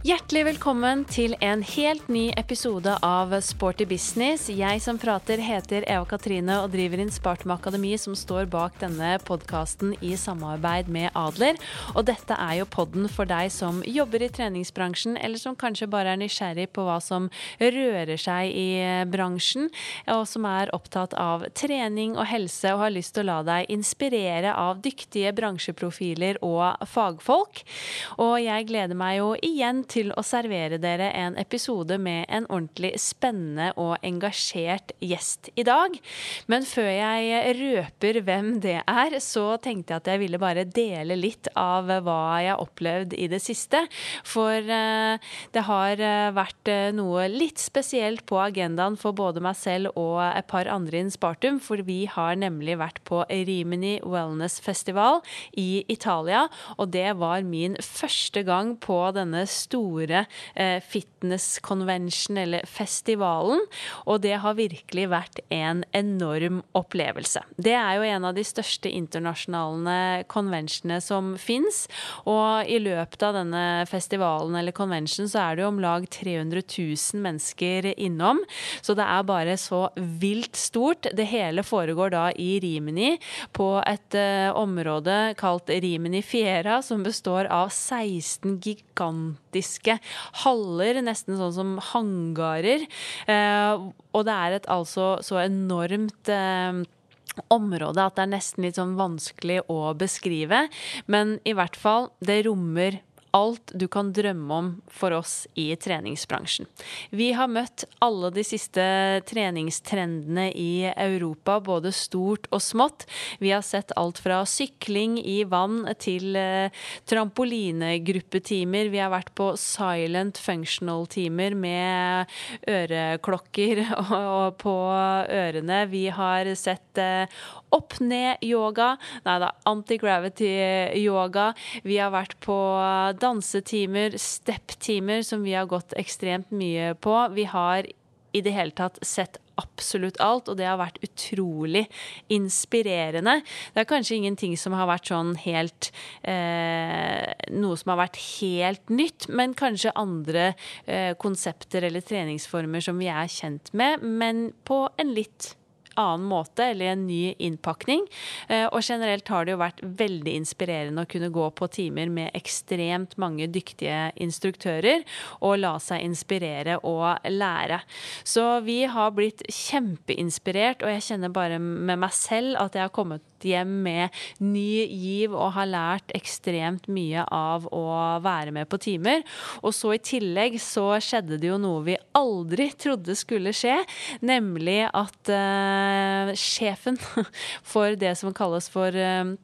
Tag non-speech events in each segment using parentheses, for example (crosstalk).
Hjertelig velkommen til en helt ny episode av Sporty business. Jeg som prater heter Eva Katrine og driver inn Spartum Akademi, som står bak denne podkasten i samarbeid med Adler. Og dette er jo podden for deg som jobber i treningsbransjen, eller som kanskje bare er nysgjerrig på hva som rører seg i bransjen, og som er opptatt av trening og helse og har lyst til å la deg inspirere av dyktige bransjeprofiler og fagfolk. Og jeg gleder meg jo igjen til å servere dere en episode med en ordentlig spennende og engasjert gjest i dag. Men før jeg røper hvem det er, så tenkte jeg at jeg ville bare dele litt av hva jeg har opplevd i det siste. For uh, det har uh, vært uh, noe litt spesielt på agendaen for både meg selv og et par andre i Spartum, for vi har nemlig vært på Rimini Wellness Festival i Italia, og det var min første gang på denne store store eh, fitness convention, eller festivalen. Og det har virkelig vært en enorm opplevelse. Det er jo en av de største internasjonale conventionene som fins. Og i løpet av denne festivalen eller convention så er det jo om lag 300 000 mennesker innom. Så det er bare så vilt stort. Det hele foregår da i Rimini, på et eh, område kalt Rimini Fiera, som består av 16 gigantiske gigantiske haller, nesten sånn som hangarer. Eh, og det er et altså så enormt eh, område at det er nesten litt sånn vanskelig å beskrive. Men i hvert fall, det rommer alt du kan drømme om for oss i treningsbransjen. Vi har møtt alle de siste treningstrendene i Europa, både stort og smått. Vi har sett alt fra sykling i vann til eh, trampolinegruppetimer. Vi har vært på silent functional-timer med øreklokker (laughs) på ørene. Vi har sett eh, opp-ned-yoga. Nei da, anti-gravity-yoga. Vi har vært på dansetimer, step-timer, som vi har gått ekstremt mye på. Vi har i det hele tatt sett absolutt alt, og det har vært utrolig inspirerende. Det er kanskje ingenting som har vært sånn helt eh, Noe som har vært helt nytt, men kanskje andre eh, konsepter eller treningsformer som vi er kjent med, men på en litt annen måte eller en ny innpakning. Eh, og generelt har det jo vært veldig inspirerende å kunne gå på timer med ekstremt mange dyktige instruktører og la seg inspirere og lære. Så vi har blitt kjempeinspirert, og jeg kjenner bare med meg selv at jeg har kommet hjem med ny giv og har lært ekstremt mye av å være med på timer. Og så i tillegg så skjedde det jo noe vi aldri trodde skulle skje, nemlig at uh, sjefen (laughs) for det som kalles for uh,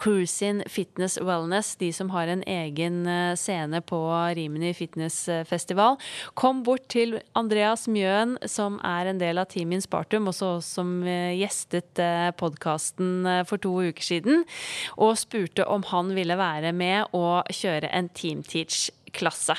Cruisin Fitness Wellness, de som har en egen eh, scene på Rimini Fitness Festival, kom bort til Andreas Mjøen, som er en del av Team Inspartum, og som gjestet podkasten for to uker siden, og spurte om han ville være med og kjøre en Team Teach-klasse.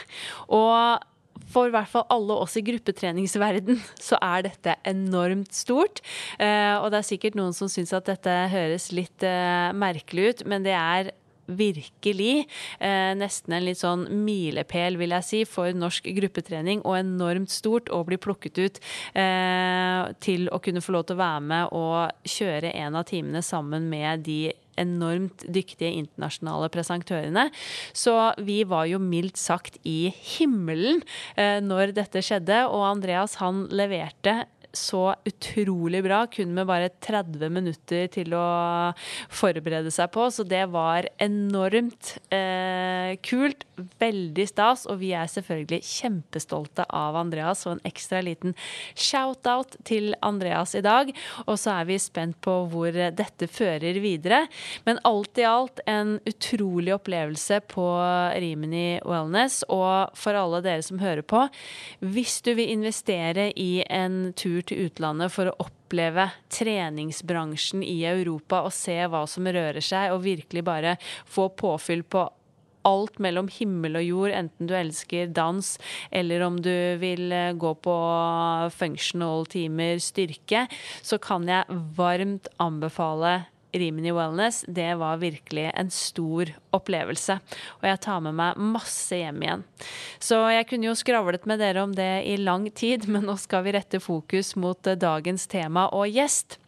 Og for i hvert fall alle oss i gruppetreningsverden, (laughs) så er dette enormt stort. Eh, og det er sikkert noen som syns at dette høres litt eh, merkelig ut, men det er virkelig eh, nesten en litt sånn milepæl, vil jeg si, for norsk gruppetrening. Og enormt stort å bli plukket ut eh, til å kunne få lov til å være med og kjøre en av timene sammen med de enormt dyktige internasjonale presentørene. Så vi var jo mildt sagt i himmelen eh, når dette skjedde, og Andreas han leverte så utrolig bra, kun med bare 30 minutter til å forberede seg på. Så det var enormt eh, kult. Veldig stas. Og vi er selvfølgelig kjempestolte av Andreas, og en ekstra liten shout-out til Andreas i dag. Og så er vi spent på hvor dette fører videre. Men alt i alt en utrolig opplevelse på Rimini Wellness. Og for alle dere som hører på, hvis du vil investere i en tur til utlandet for å oppleve treningsbransjen i Europa og se hva som rører seg, og virkelig bare få påfyll på alt mellom himmel og jord, enten du elsker dans eller om du vil eh, gå på functional timer styrke, så kan jeg varmt anbefale Rimini Wellness, det var virkelig en stor opplevelse. Og jeg tar med meg masse hjem igjen. Så jeg kunne jo skravlet med dere om det i lang tid, (laughs) men nå skal vi rette fokus mot eh, dagens tema og gjest.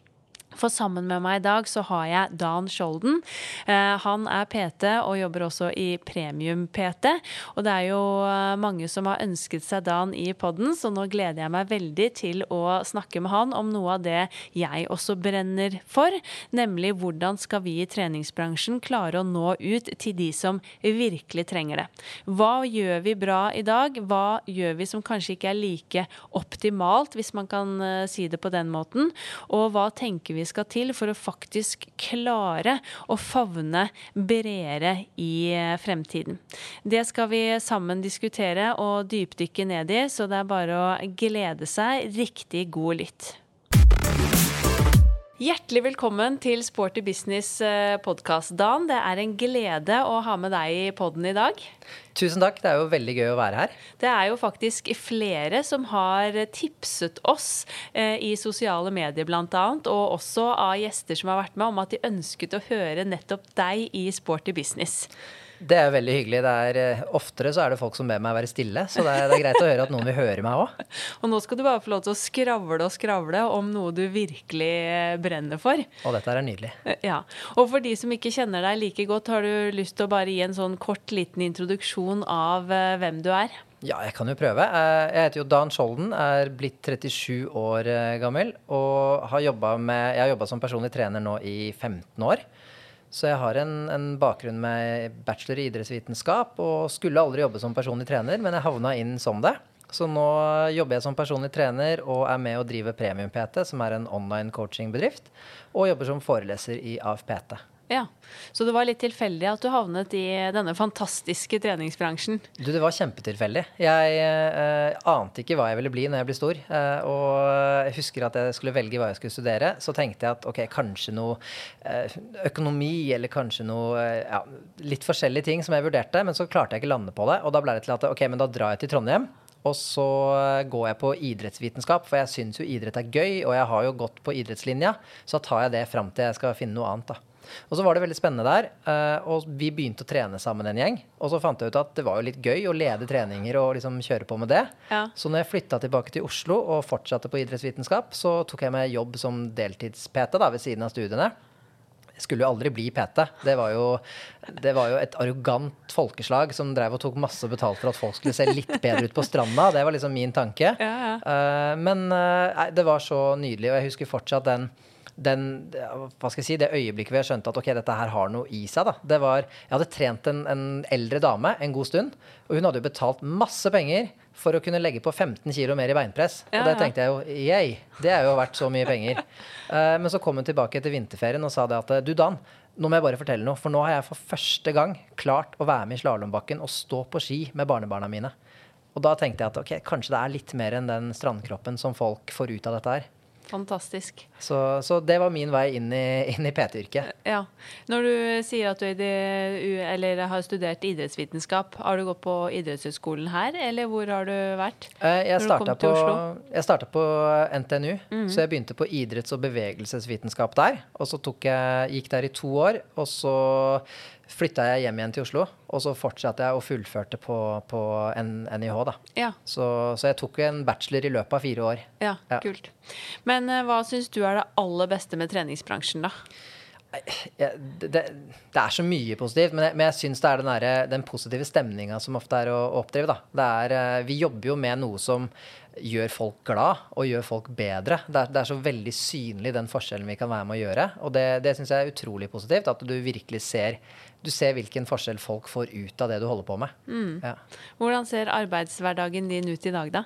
For sammen med meg i dag så har jeg Dan Skjolden. Eh, han er PT og jobber også i Premium-PT. Og det er jo eh, mange som har ønsket seg Dan i podden, så nå gleder jeg meg veldig til å snakke med han om noe av det jeg også brenner for, nemlig hvordan skal vi i treningsbransjen klare å nå ut til de som virkelig trenger det. Hva gjør vi bra i dag? Hva gjør vi som kanskje ikke er like optimalt, hvis man kan eh, si det på den måten? Og hva tenker vi skal til for å faktisk klare å favne bredere i eh, fremtiden. Det skal vi sammen diskutere og dypdykke ned i, så det er bare å glede seg. Riktig god lytt. Hjertelig velkommen til Sporty business eh, podkast, Dan. Det er en glede å ha med deg i podden i dag. Tusen takk. Det er jo veldig gøy å være her. Det er jo faktisk flere som har tipset oss eh, i sosiale medier bl.a., og også av gjester som har vært med, om at de ønsket å høre nettopp deg i Sporty business. Det er veldig hyggelig. Er, eh, oftere så er det folk som ber meg være stille, så det er, det er greit å høre at noen vil høre meg òg. (laughs) Og nå skal du bare få lov til å skravle og skravle om noe du virkelig eh, brenner for. Og dette er nydelig. Eh, ja. Og for de som ikke kjenner deg like godt, har du lyst til å bare gi en sånn kort, liten introduksjon av hvem du er? Ja, jeg kan jo prøve. Jeg heter jo Dan Skjolden, er blitt 37 år gammel og har med Jeg har jobba som personlig trener nå i 15 år. Så jeg har en, en, bakgrunn med bachelor i idrettsvitenskap og skulle aldri jobbe som personlig trener, men jeg havna inn som det. Så nå jobber jeg som personlig trener og er med og driver Premium-PT, som er en online coachingbedrift, og jobber som foreleser i AFPT. Ja, Så det var litt tilfeldig at du havnet i denne fantastiske treningsbransjen? Du, Det var kjempetilfeldig. Jeg eh, ante ikke hva jeg ville bli når jeg ble stor. Eh, og jeg husker at jeg skulle velge hva jeg skulle studere. Så tenkte jeg at ok, kanskje noe eh, økonomi eller kanskje noe eh, ja, litt forskjellige ting som jeg vurderte. Men så klarte jeg ikke lande på det. Og da ble det til at ok, men da drar jeg til Trondheim. Og så går jeg på idrettsvitenskap, for jeg syns jo idrett er gøy. Og jeg har jo gått på idrettslinja, så tar jeg det fram til jeg skal finne noe annet. da. Og så var det veldig spennende der. Eh, og vi begynte å trene sammen en gjeng. Og så fant jeg ut at det var jo litt gøy å lede treninger og liksom kjøre på med det. Ja. Så når jeg flytta tilbake til Oslo og fortsatte på idrettsvitenskap, så tok jeg meg jobb som deltids-PT ved siden av studiene. Jeg skulle jo aldri bli PT. Det var, jo, det var jo et arrogant folkeslag som drev og tok masse betalt for at folk skulle se litt bedre ut på stranda. Det var liksom min tanke. Ja, ja. Uh, men uh, det var så nydelig, og jeg husker fortsatt den den, hva skal jeg si, det øyeblikket vi har skjønt at ok, dette her har noe i seg. da, det var, Jeg hadde trent en, en eldre dame en god stund, og hun hadde jo betalt masse penger for å kunne legge på 15 kg mer i beinpress. Ja, og det tenkte jeg jo yay, det er jo verdt så mye penger. uh, (laughs) men så kom hun tilbake etter vinterferien og sa det at du Dan, nå må jeg bare fortelle noe. For nå har jeg for første gang klart å være med i slalåmbakken og stå på ski med barnebarna mine. Og da tenkte jeg at ok, kanskje det er litt mer enn den strandkroppen som folk får ut av dette her. Fantastisk. Så, så, det var min vei inn i, i PT-yrket. Ja. Når du sier at du det, har studert idrettsvitenskap, har du gått på idrettshøyskolen her, eller hvor har du vært? Eh, jeg starta på, på NTNU, mm -hmm. så jeg begynte på idretts- og bevegelsesvitenskap der. Og så jeg, gikk der i to år, og så flytta jeg hjem igjen til Oslo, og så fortsatte jeg og fullførte på, på NIH. da. Ja. Så, så, jeg tok en bachelor i løpet av fire år. Ja, ja. kult. Men uh, hva syns du er det aller beste med treningsbransjen, da? Ja, det, det, er så mye positivt, men jeg, men jeg syns det er den, der, den positive stemninga som ofte er å, å oppdrive. Da. Er, uh, vi jobber jo med noe som gjør folk glad og gjør folk bedre. Det er, det er, så veldig synlig den forskjellen vi kan være med å gjøre. Og det, det syns jeg er utrolig positivt. At du virkelig ser du ser hvilken forskjell folk får ut av det du holder på med. Mm. Ja. Hvordan ser arbeidshverdagen din ut i dag, da?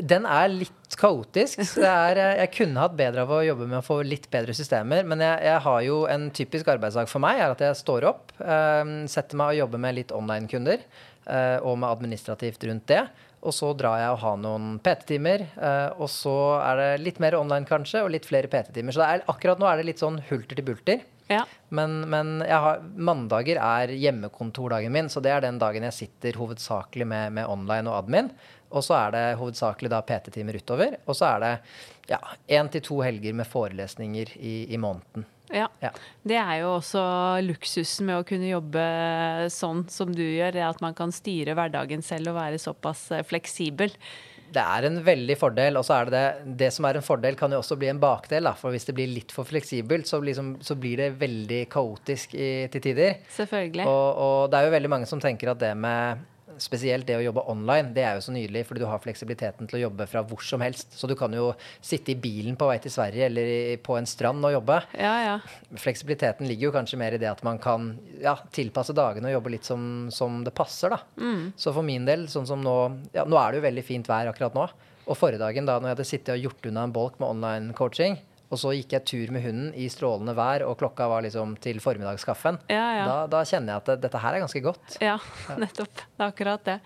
Den er litt kaotisk. Er, eh, jeg kunne hatt bedre av å jobbe med å få litt bedre systemer. Men jeg, jeg har jo en typisk arbeidsdag for meg er at jeg står opp, um, setter meg og jobber med litt online-kunder. Uh, og med administrativt rundt det. Og så drar jeg og har noen PT-timer. Uh, og så er det litt mer online kanskje, og litt flere PT-timer. Så er, akkurat nå er det litt sånn hulter til bulter. Ja. Men, men har, mandager er hjemmekontordagen min, så det er den dagen jeg sitter hovedsakelig med, med online og admin. Og så er det hovedsakelig da PT-timer utover. Og så er det ja, én til to helger med forelesninger i, i måneden. Ja. Ja. Det er jo også luksusen med å kunne jobbe sånn som du gjør, at man kan styre hverdagen selv og være såpass eh, fleksibel. Det er en veldig fordel, og så er det det, det som er en fordel, kan jo også bli en bakdel. Da, for hvis det blir litt for fleksibelt, så, liksom, så blir det veldig kaotisk i, til tider. Selvfølgelig. Og, og det er jo veldig mange som tenker at det med Spesielt det å jobbe online, det er jo så nydelig, fordi du har fleksibiliteten til å jobbe fra hvor som helst. Så du kan jo sitte i bilen på vei til Sverige eller på en strand og jobbe. Ja, ja. Fleksibiliteten ligger jo kanskje mer i det at man kan ja, tilpasse dagene og jobbe litt som, som det passer, da. Så for min del, sånn som nå Ja, nå er det jo veldig fint vær akkurat nå. Og forrige dagen, da når jeg hadde sittet og gjort unna en bolk med online coaching, og så gikk jeg tur med hunden i strålende vær, og klokka var liksom til formiddagskaffen, Ja, ja. Da, da kjenner jeg at det, dette her er ganske godt. Ja, (laughs) nettopp. Det er akkurat det.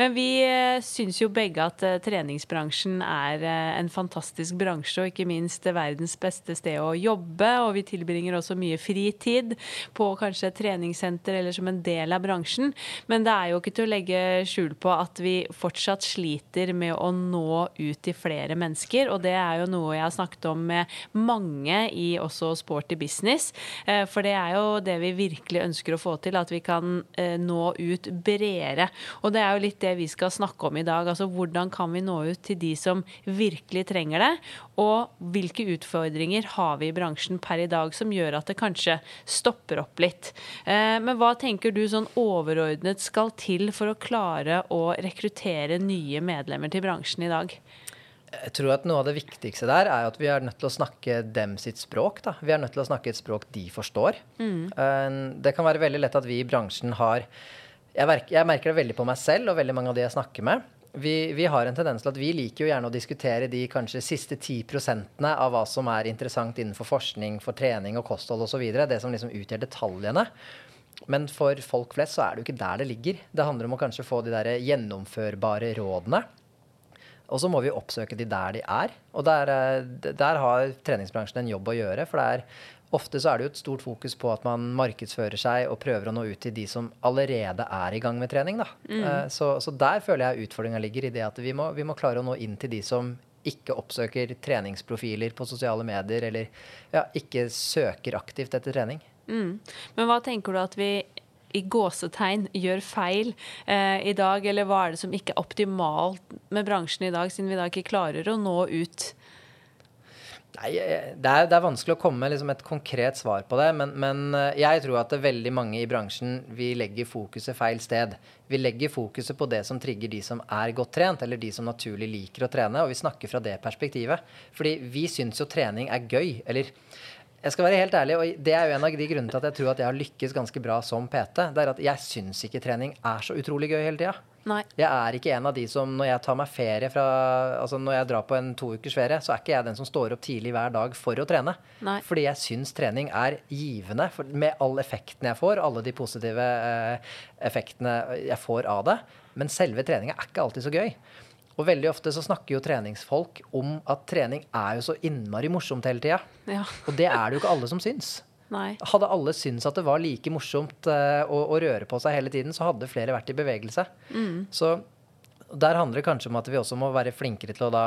Men vi eh, syns jo begge at eh, treningsbransjen er eh, en fantastisk bransje, og ikke minst verdens beste sted å jobbe. Og vi tilbringer også mye fritid på kanskje et treningssenter eller som en del av bransjen. Men det er jo ikke til å legge skjul på at vi fortsatt sliter med å nå ut til flere mennesker, og det er jo noe jeg har snakket om med mange i også sporty business. Eh, For det er jo det vi virkelig ønsker å få til, at vi kan eh, nå ut bredere. Og det er jo litt det vi skal snakke om i dag. Altså hvordan kan vi nå ut til de som virkelig trenger det? Og hvilke utfordringer har vi i bransjen per i dag som gjør at det kanskje stopper opp litt. Eh, Men hva tenker du sånn overordnet skal til for å klare å rekruttere nye medlemmer til bransjen i dag? Jeg tror at Noe av det viktigste der er at vi er nødt til å snakke dem sitt språk. Da. Vi er nødt til å snakke et språk de forstår. Mm. Det kan være veldig lett at vi i bransjen har jeg, merker, jeg merker det veldig på meg selv og veldig mange av de jeg snakker med. Vi, vi har en tendens til at vi liker jo gjerne å diskutere de kanskje siste 10 prosentene av hva som er interessant innenfor forskning, for trening og kosthold osv. Det som liksom utgjør detaljene. Men for folk flest så er det jo ikke der det ligger. Det handler om å kanskje få de der gjennomførbare rådene. Og så må vi oppsøke de der de er. Og der, eh, der har treningsbransjen en jobb å gjøre. For er, ofte så er det jo et stort fokus på at man markedsfører seg og prøver å nå ut til de som allerede er i gang med trening. Da. Eh, Så, så der føler jeg utfordringa ligger i det at vi må, vi må klare å nå inn til de som ikke oppsøker treningsprofiler på sosiale medier, eller ja, ikke søker aktivt etter trening. Mm. Men hva tenker du at vi i gåsetegn gjør feil eh, i dag, eller hva er det som ikke er optimalt med bransjen i dag, siden vi da ikke klarer å nå ut? Nei, eh, det er, det er vanskelig å komme med liksom et konkret svar på det, men, men eh, jeg tror at det er veldig mange i bransjen vi legger fokuset feil sted. Vi legger fokuset på det som trigger de som er godt trent, eller de som naturlig liker å trene, og vi snakker fra det perspektivet. Fordi vi syns jo trening er gøy, eller jeg skal være helt ærlig, og det er jo en av de grunnene til at jeg tror at jeg har lykkes ganske bra som PT. Det er at jeg syns ikke trening er så utrolig gøy hele tida. Jeg er ikke en av de som når jeg tar meg ferie fra Altså når jeg drar på en to ukers ferie, så er ikke jeg den som står opp tidlig hver dag for å trene. Nei. Fordi jeg syns trening er givende for, med all effekten jeg får, alle de positive eh, effektene jeg får av det. Men selve treninga er ikke alltid så gøy. Og veldig ofte så snakker jo treningsfolk om at trening er jo så innmari morsomt hele tida. Ja. Og det er det jo ikke alle som syns. Nei. Hadde alle syntes at det var like morsomt eh, å, å røre på seg hele tiden, så hadde flere vært i bevegelse. Så der handler det kanskje om at vi også må være flinkere til å da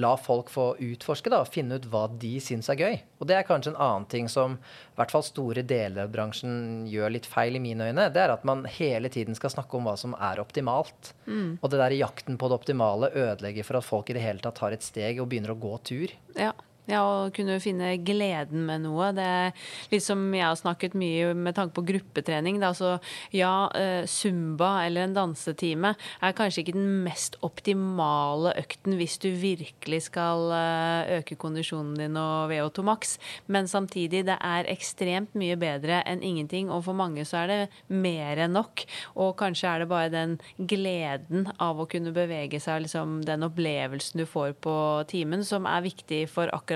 la folk få utforske da, finne ut hva de syns er gøy. Og det er kanskje en annen ting som i hvert fall store deler av bransjen gjør litt feil i mine øyne. Det er at man hele tiden skal snakke om hva som er optimalt. Og det der jakten på det optimale ødelegger for at folk i det hele tatt tar et steg og begynner å gå tur. Ja. Ja, å kunne finne gleden med noe. Det er litt som jeg har snakket mye med tanke på gruppetrening. Det er altså, ja, eh, zumba eller en dansetime er kanskje ikke den mest optimale økten hvis du virkelig skal eh, øke kondisjonen din og VO2 maks, men samtidig, det er ekstremt mye bedre enn ingenting, og for mange så er det mer enn nok. Og kanskje er det bare den gleden av å kunne bevege seg, liksom den opplevelsen du får på timen, som er viktig for akkurat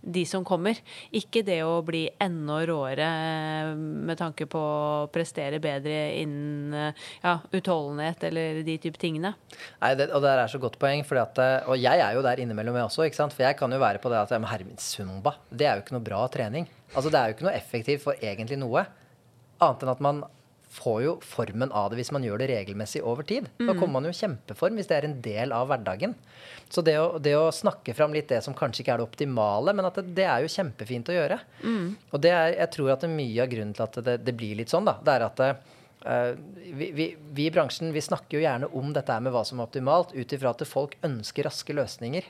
de som kommer. Ikke det å bli enda råere eh, med tanke på å prestere bedre innen eh, ja, utholdenhet eller de type tingene. Nei, det, og det er så godt poeng, at, eh, og jeg er jo der innimellom jeg også. For jeg kan jo være på det at ja, men herre min, zumba, det er jo ikke noe bra trening. Altså Det er jo ikke noe effektivt for egentlig noe, annet enn at man får jo formen av det hvis man gjør det regelmessig over tid. Da kommer man jo i kjempeform hvis det er en del av hverdagen. Så det å, det å snakke fram litt det som kanskje ikke er det optimale, men at det, det er jo kjempefint å gjøre. Og det er, jeg tror at det er mye av grunnen til at det, det blir litt sånn, da, det er at Uh, vi, vi, vi, i bransjen vi snakker jo gjerne om dette med hva som er optimalt, ut ifra at folk ønsker raske løsninger.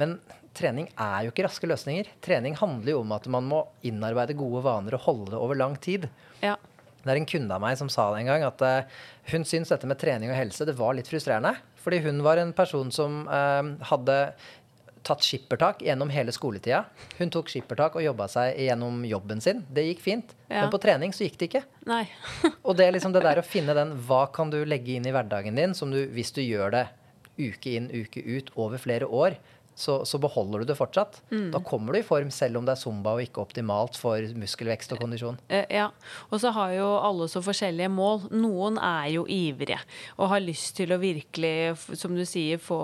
Men trening er jo ikke raske løsninger. Trening handler jo om at man må innarbeide gode vaner og holde det over lang tid. Ja. Det er en kunde av meg som sa det en gang, at uh, hun syntes dette med trening og helse det var litt frustrerende. Fordi hun var en person som uh, hadde tatt skippertak gjennom hele skoletida. Hun tok skippertak og jobba seg gjennom jobben sin. Det gikk fint. Ja. Men på trening så gikk det ikke. Nei. (laughs) og det er liksom det der å (laughs) finne den Hva kan du legge inn i hverdagen din som du, hvis du gjør det uke inn, uke ut over flere år, så, så, beholder du det fortsatt. Mm. Da kommer du i form selv om det er zumba og ikke optimalt for muskelvekst og kondisjon. Eh, ja, Og så har jo alle så forskjellige mål. Noen er jo ivrige og har lyst til å virkelig, som du sier, få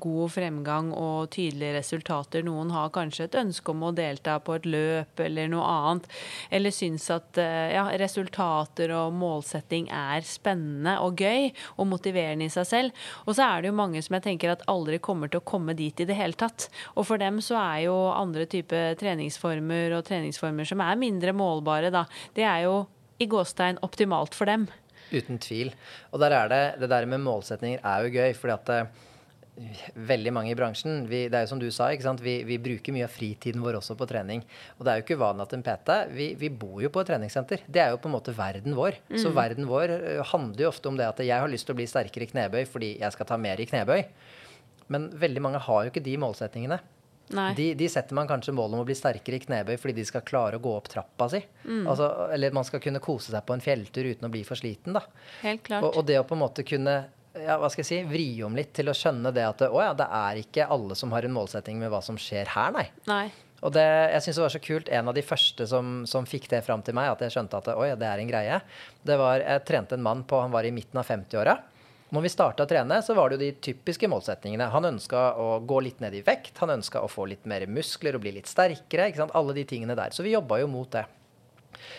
god fremgang og tydelige resultater. Noen har kanskje et ønske om å delta på et løp eller noe annet. Eller syns at eh, ja, resultater og målsetting er spennende og gøy og motiverende i seg selv. Og så er det jo mange som jeg tenker at aldri kommer til å komme dit i det hele hele tatt. Og for dem så er jo andre typer treningsformer og treningsformer som er mindre målbare, da, det er jo i gåstein optimalt for dem. Uten tvil. Og der er det, det der med målsetninger er jo gøy, fordi at eh, veldig mange i bransjen vi, Det er jo som du sa, vi, vi, bruker mye av fritiden vår også på trening. Og det er jo ikke uvanlig at en PT vi, vi, bor jo på et treningssenter. Det er jo på en måte verden vår. Mm. Så verden vår eh, handler jo ofte om det at jeg har lyst til å bli sterkere i knebøy fordi jeg skal ta mer i knebøy. Men veldig mange har jo ikke de målsettingene. De, de, setter man kanskje mål om å bli sterkere i knebøy fordi de skal klare å gå opp trappa si. Mm. Altså, eller man skal kunne kose seg på en fjelltur uten å bli for sliten. Da. Helt klart. Og, og det å på en måte kunne ja, hva skal jeg si, vri om litt til å skjønne det at å ja, det er ikke alle som har en målsetting med hva som skjer her, nei. nei. Og det, jeg syns det var så kult. En av de første som, som fikk det fram til meg, at jeg skjønte at oi, det er en greie, det var Jeg trente en mann på Han var i midten av 50-åra. Når vi starta å trene, så var det jo de typiske målsetningene. Han ønska å gå litt ned i vekt, han ønska å få litt mer muskler og bli litt sterkere. ikke sant? Alle de tingene der. Så vi jobba jo mot det.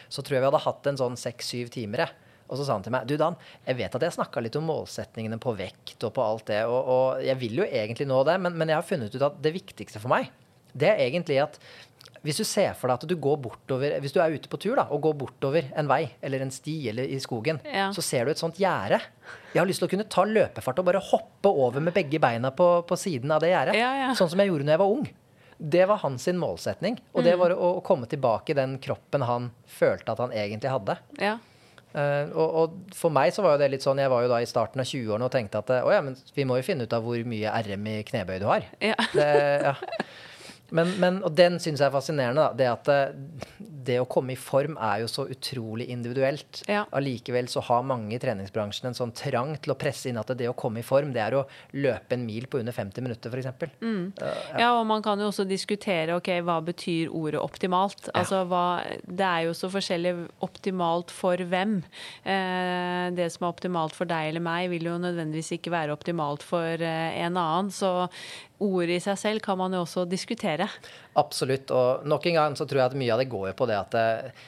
Så tror jeg vi hadde hatt en sånn seks-syv timer. Og så sa han til meg du Dan, jeg vet at jeg snakka litt om målsetningene på vekt og på alt det, og, og jeg vil jo egentlig nå det, men, men jeg har funnet ut at det viktigste for meg, det er egentlig at hvis du ser for deg at du går bortover Hvis du er ute på tur da, og går bortover en vei eller en sti eller i skogen, ja. så ser du et sånt gjerde. Jeg har lyst til å kunne ta løpefart og bare hoppe over med begge beina på, på siden av det gjerdet. Ja, ja. Sånn som jeg gjorde når jeg var ung. Det var hans målsetning. Og det mm. var å, å, komme tilbake i den kroppen han følte at han egentlig hadde. Ja. Uh, og, og, for meg så var jo det litt sånn Jeg var jo da i starten av 20-årene og tenkte at å ja, men vi må jo finne ut av hvor mye RM i knebøy du har. Ja. Det, ja. (laughs) Men, men, og den syns jeg er fascinerende. Da. Det at det, det, å komme i form er jo så utrolig individuelt. Ja. Allikevel så har mange i treningsbransjen en sånn trang til å presse inn at det å komme i form, det er å løpe en mil på under 50 minutter, f.eks. Mm. Uh, ja. ja, og man kan jo også diskutere ok, hva betyr ordet optimalt. Ja. Altså, hva, det er jo så forskjellig optimalt for hvem. Eh, det som er optimalt for deg eller meg, vil jo nødvendigvis ikke være optimalt for eh, en annen. Så ordet i seg selv kan man jo også diskutere. Absolutt. Og nok en gang så tror jeg at mye av det går jo på det at eh,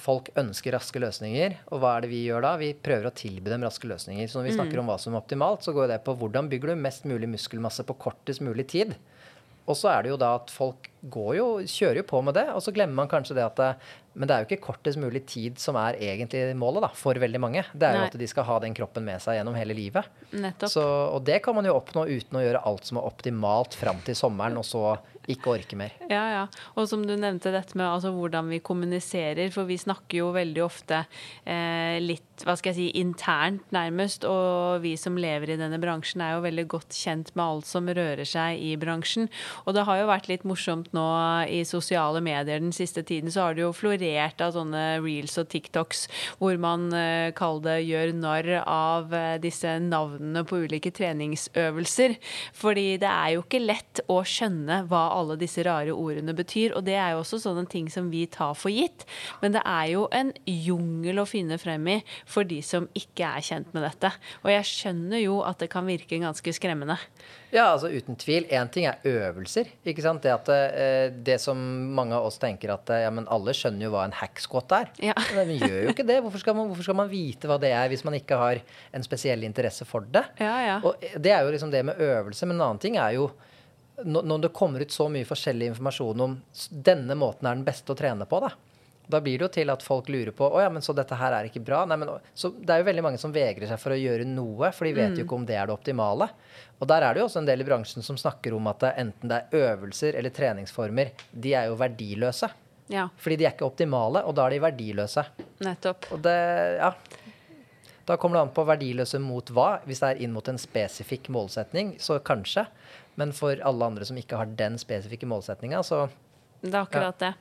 folk ønsker raske løsninger. Og hva er det vi gjør da? Vi prøver å tilby dem raske løsninger. Så når vi snakker mm. om hva som er optimalt, så går det på hvordan bygger du mest mulig muskelmasse på kortest mulig tid. Og så er det jo da at folk går jo, kjører jo på med det, og så glemmer man kanskje det at det, Men det er jo ikke kortest mulig tid som er egentlig målet da, for veldig mange. Det er Nei. jo at de skal ha den kroppen med seg gjennom hele livet. Så, og det kan man jo oppnå uten å gjøre alt som er optimalt fram til sommeren, og så ikke orke mer. Ja, ja. Og som du nevnte dette med altså, hvordan vi kommuniserer, for vi snakker jo veldig ofte eh, litt hva skal jeg si, internt, nærmest. Og vi som lever i denne bransjen, er jo veldig godt kjent med alt som rører seg i bransjen. Og det har jo vært litt morsomt nå i sosiale medier den siste tiden, så har det jo florert av sånne reels og TikToks hvor man eh, kaller det gjør narr av eh, disse navnene på ulike treningsøvelser. Fordi det er jo ikke lett å skjønne hva alle disse rare ordene betyr. Og det er jo også sånne ting som vi tar for gitt. Men det er jo en jungel å finne frem i for de som ikke er kjent med dette. Og jeg skjønner jo at det kan virke ganske skremmende. Ja, altså uten tvil. Én ting er øvelser. ikke sant? Det, at, eh, det som mange av oss tenker at ja, men alle skjønner jo hva en hacksquat er. Ja. (laughs) Men vi gjør jo ikke det. Hvorfor skal, man, hvorfor skal, man, vite hva det er hvis man ikke har en spesiell interesse for det? Ja, ja. Og det er jo liksom det med øvelse. Men en annen ting er jo når det kommer ut så mye forskjellig informasjon om denne måten er den beste å trene på, da. Da blir det jo til at folk lurer på å ja, men så dette her er ikke bra. Nei, men, så det er jo veldig mange som vegrer seg for å gjøre noe, for de vet jo mm. ikke om det er det optimale. Og der er det jo også en del i bransjen som snakker om at enten det er øvelser eller treningsformer, de er jo verdiløse. Ja. Fordi de er ikke optimale, og da er de verdiløse. Nettopp. Og det, ja. Da kommer det an på verdiløse mot hva. Hvis det er inn mot en spesifikk målsetning, så kanskje. Men for alle andre som ikke har den spesifikke målsettinga, så Det er akkurat ja. det.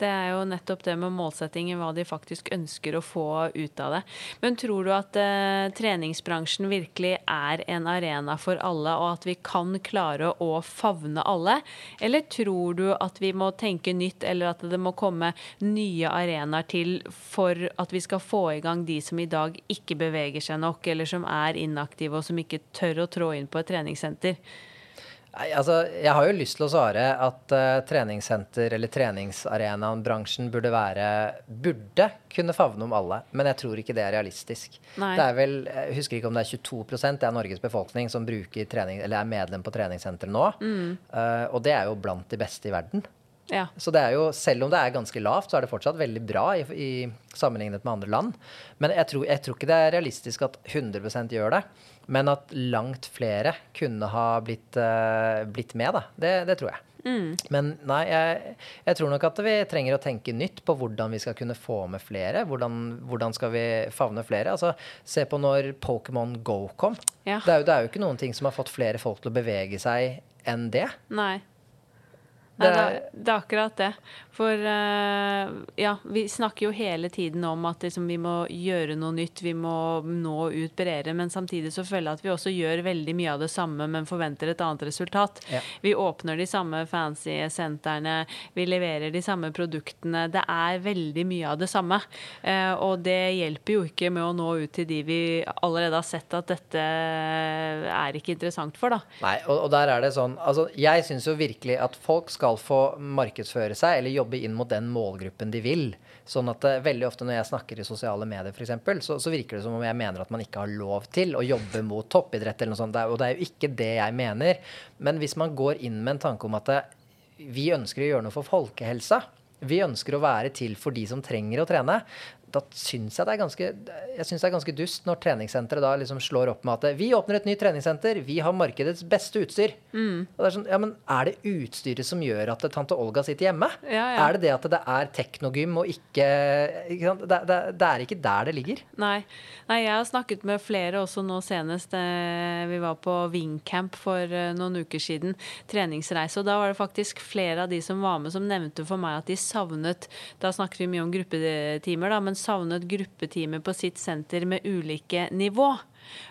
Det er jo nettopp det med målsettingen, hva de faktisk ønsker å få ut av det. Men tror du at eh, treningsbransjen virkelig er en arena for alle, og at vi kan klare å favne alle? Eller tror du at vi må tenke nytt, eller at det må komme nye arenaer til for at vi skal få i gang de som i dag ikke beveger seg nok, eller som er inaktive og som ikke tør å trå inn på et treningssenter? Nei, altså, jeg har jo lyst til å svare at uh, treningssenter eller treningsarenaen, bransjen, burde være Burde kunne favne om alle. Men jeg tror ikke det er realistisk. Nei. Det er vel, Jeg husker ikke om det er 22 det er Norges befolkning som bruker trening, eller er medlem på treningssenter nå. Mm. Uh, og det er jo blant de beste i verden. Ja. Så det er jo, selv om det er ganske lavt, så er det fortsatt veldig bra i, i sammenlignet med andre land. Men jeg tror, jeg tror, ikke det er realistisk at 100% gjør det. Men at langt flere kunne ha blitt, uh, blitt med, da. Det, det tror jeg. Mm. Men nei, jeg, jeg, tror nok at vi trenger å tenke nytt på hvordan vi skal kunne få med flere. Hvordan, hvordan skal vi favne flere? Altså, se på når Pokémon Go kom. Ja. Det, er jo, det er jo ikke noen ting som har fått flere folk til å bevege seg enn det. Nei. Det, det, er akkurat det. For uh, ja, vi snakker jo hele tiden om at liksom, vi må gjøre noe nytt, vi må nå ut bredere. Men samtidig så føler jeg at vi også gjør veldig mye av det samme, men forventer et annet resultat. Ja. Vi åpner de samme fancy sentrene, vi leverer de samme produktene. Det er veldig mye av det samme. Uh, og det hjelper jo ikke med å nå ut til de vi allerede har sett at dette er ikke interessant for, da. Nei, og, og der er det sånn Altså, jeg syns jo virkelig at folk skal skal få markedsføre seg eller jobbe inn mot den målgruppen de vil. Sånn at uh, veldig ofte når jeg snakker i sosiale medier f.eks., så, så virker det som om jeg mener at man ikke har lov til å jobbe mot toppidrett eller noe sånt. Og det er jo ikke det jeg mener. Men hvis man går inn med en tanke om at uh, vi ønsker å gjøre noe for folkehelsa, vi ønsker å være til for de som trenger å trene, da syns jeg det er ganske jeg synes det er ganske dust når treningssenteret da liksom slår opp med at vi åpner et nytt treningssenter, vi har markedets beste utstyr. Mm. Og det er sånn, ja, men er det utstyret som gjør at tante Olga sitter hjemme? Ja, ja. Er det det at det er teknogym og ikke, ikke det, det, det, er ikke der det ligger. Nei. Nei. jeg har snakket med flere også nå senest. Eh, vi var på Wingcamp for eh, noen uker siden, treningsreise, og da var det faktisk flere av de som var med, som nevnte for meg at de savnet Da snakker vi mye om gruppetimer, da, men savnet gruppetimer på sitt senter med ulike nivå.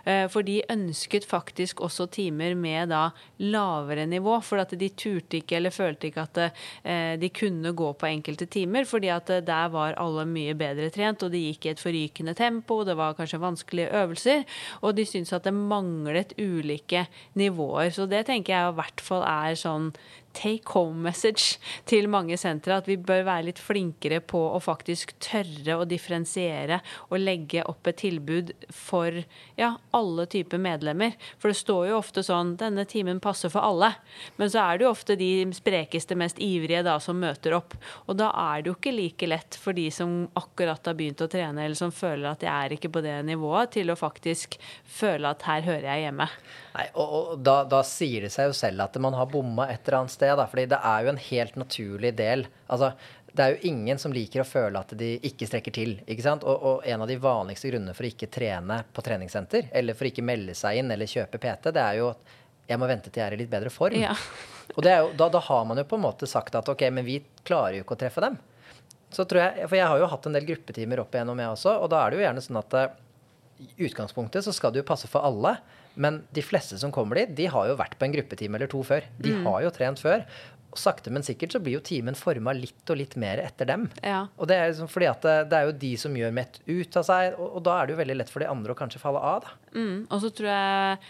Eh, for de ønsket faktisk også timer med da lavere nivå. For at de turte ikke eller følte ikke at eh, de kunne gå på enkelte timer. Fordi at eh, der var alle mye bedre trent, og det gikk i et forrykende tempo. Det var kanskje vanskelige øvelser. Og de syntes at det manglet ulike nivåer. Så det tenker jeg i hvert fall er sånn take home message til mange sentre. At vi bør være litt flinkere på å faktisk tørre å differensiere og legge opp et tilbud for ja, alle typer medlemmer. For det står jo ofte sånn denne timen passer for alle. Men så er det jo ofte de sprekeste, mest ivrige da som møter opp. Og da er det jo ikke like lett for de som akkurat har begynt å trene, eller som føler at de er ikke på det nivået, til å faktisk føle at her hører jeg hjemme. Nei, og, og da, da, sier det seg jo selv at man har bomma et eller annet sted. Da, fordi det er jo en helt naturlig del. Altså, det er jo ingen som liker å føle at de ikke strekker til. ikke sant? Og, og, en av de vanligste grunnene for å ikke trene på treningssenter, eller for å ikke melde seg inn eller kjøpe PT, det er jo at jeg må vente til jeg er i litt bedre form. Ja. (laughs) og jo, da, da, har man jo på en måte sagt at ok, men vi klarer jo ikke å treffe dem. Så tror jeg, For jeg har jo hatt en del gruppetimer opp igjennom, jeg også, og da er det jo gjerne sånn at uh, i utgangspunktet så skal det jo passe for alle. Men de fleste som kommer dit, de har jo vært på en gruppetime eller to før. De mm. har jo trent før. Og sakte, men sikkert så blir jo timen forma litt og litt mer etter dem. Ja. Og det er liksom fordi at det, det er jo de som gjør mett ut av seg, og, og da er det jo veldig lett for de andre å kanskje falle av, da. Mm. Og så tror jeg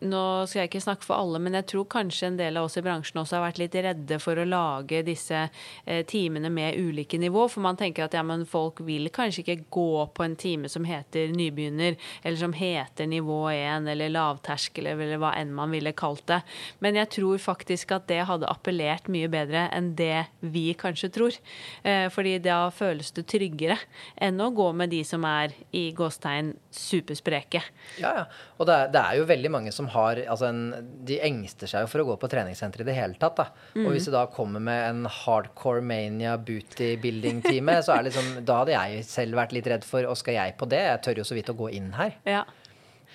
nå skal jeg ikke snakke for alle, men jeg tror kanskje en del av oss i bransjen også har vært litt redde for å lage disse eh, timene med ulike nivå. For man tenker at ja, men folk vil kanskje ikke gå på en time som heter nybegynner, eller som heter nivå 1 eller lavterskel eller hva enn man ville kalt det. Men jeg tror faktisk at det hadde appellert mye bedre enn det vi kanskje tror. Eh, fordi da føles det tryggere enn å gå med de som er i gåstegn superspreke. Ja, ja. Og det er, det er jo veldig mange som har altså en, De engster seg jo for å gå på treningssenter i det hele tatt. Mm. Og hvis du da kommer med en hardcore mania booty building-time, så er det liksom, da hadde jeg selv vært litt redd for Og skal jeg på det? Jeg tør jo så vidt å gå inn her. Ja.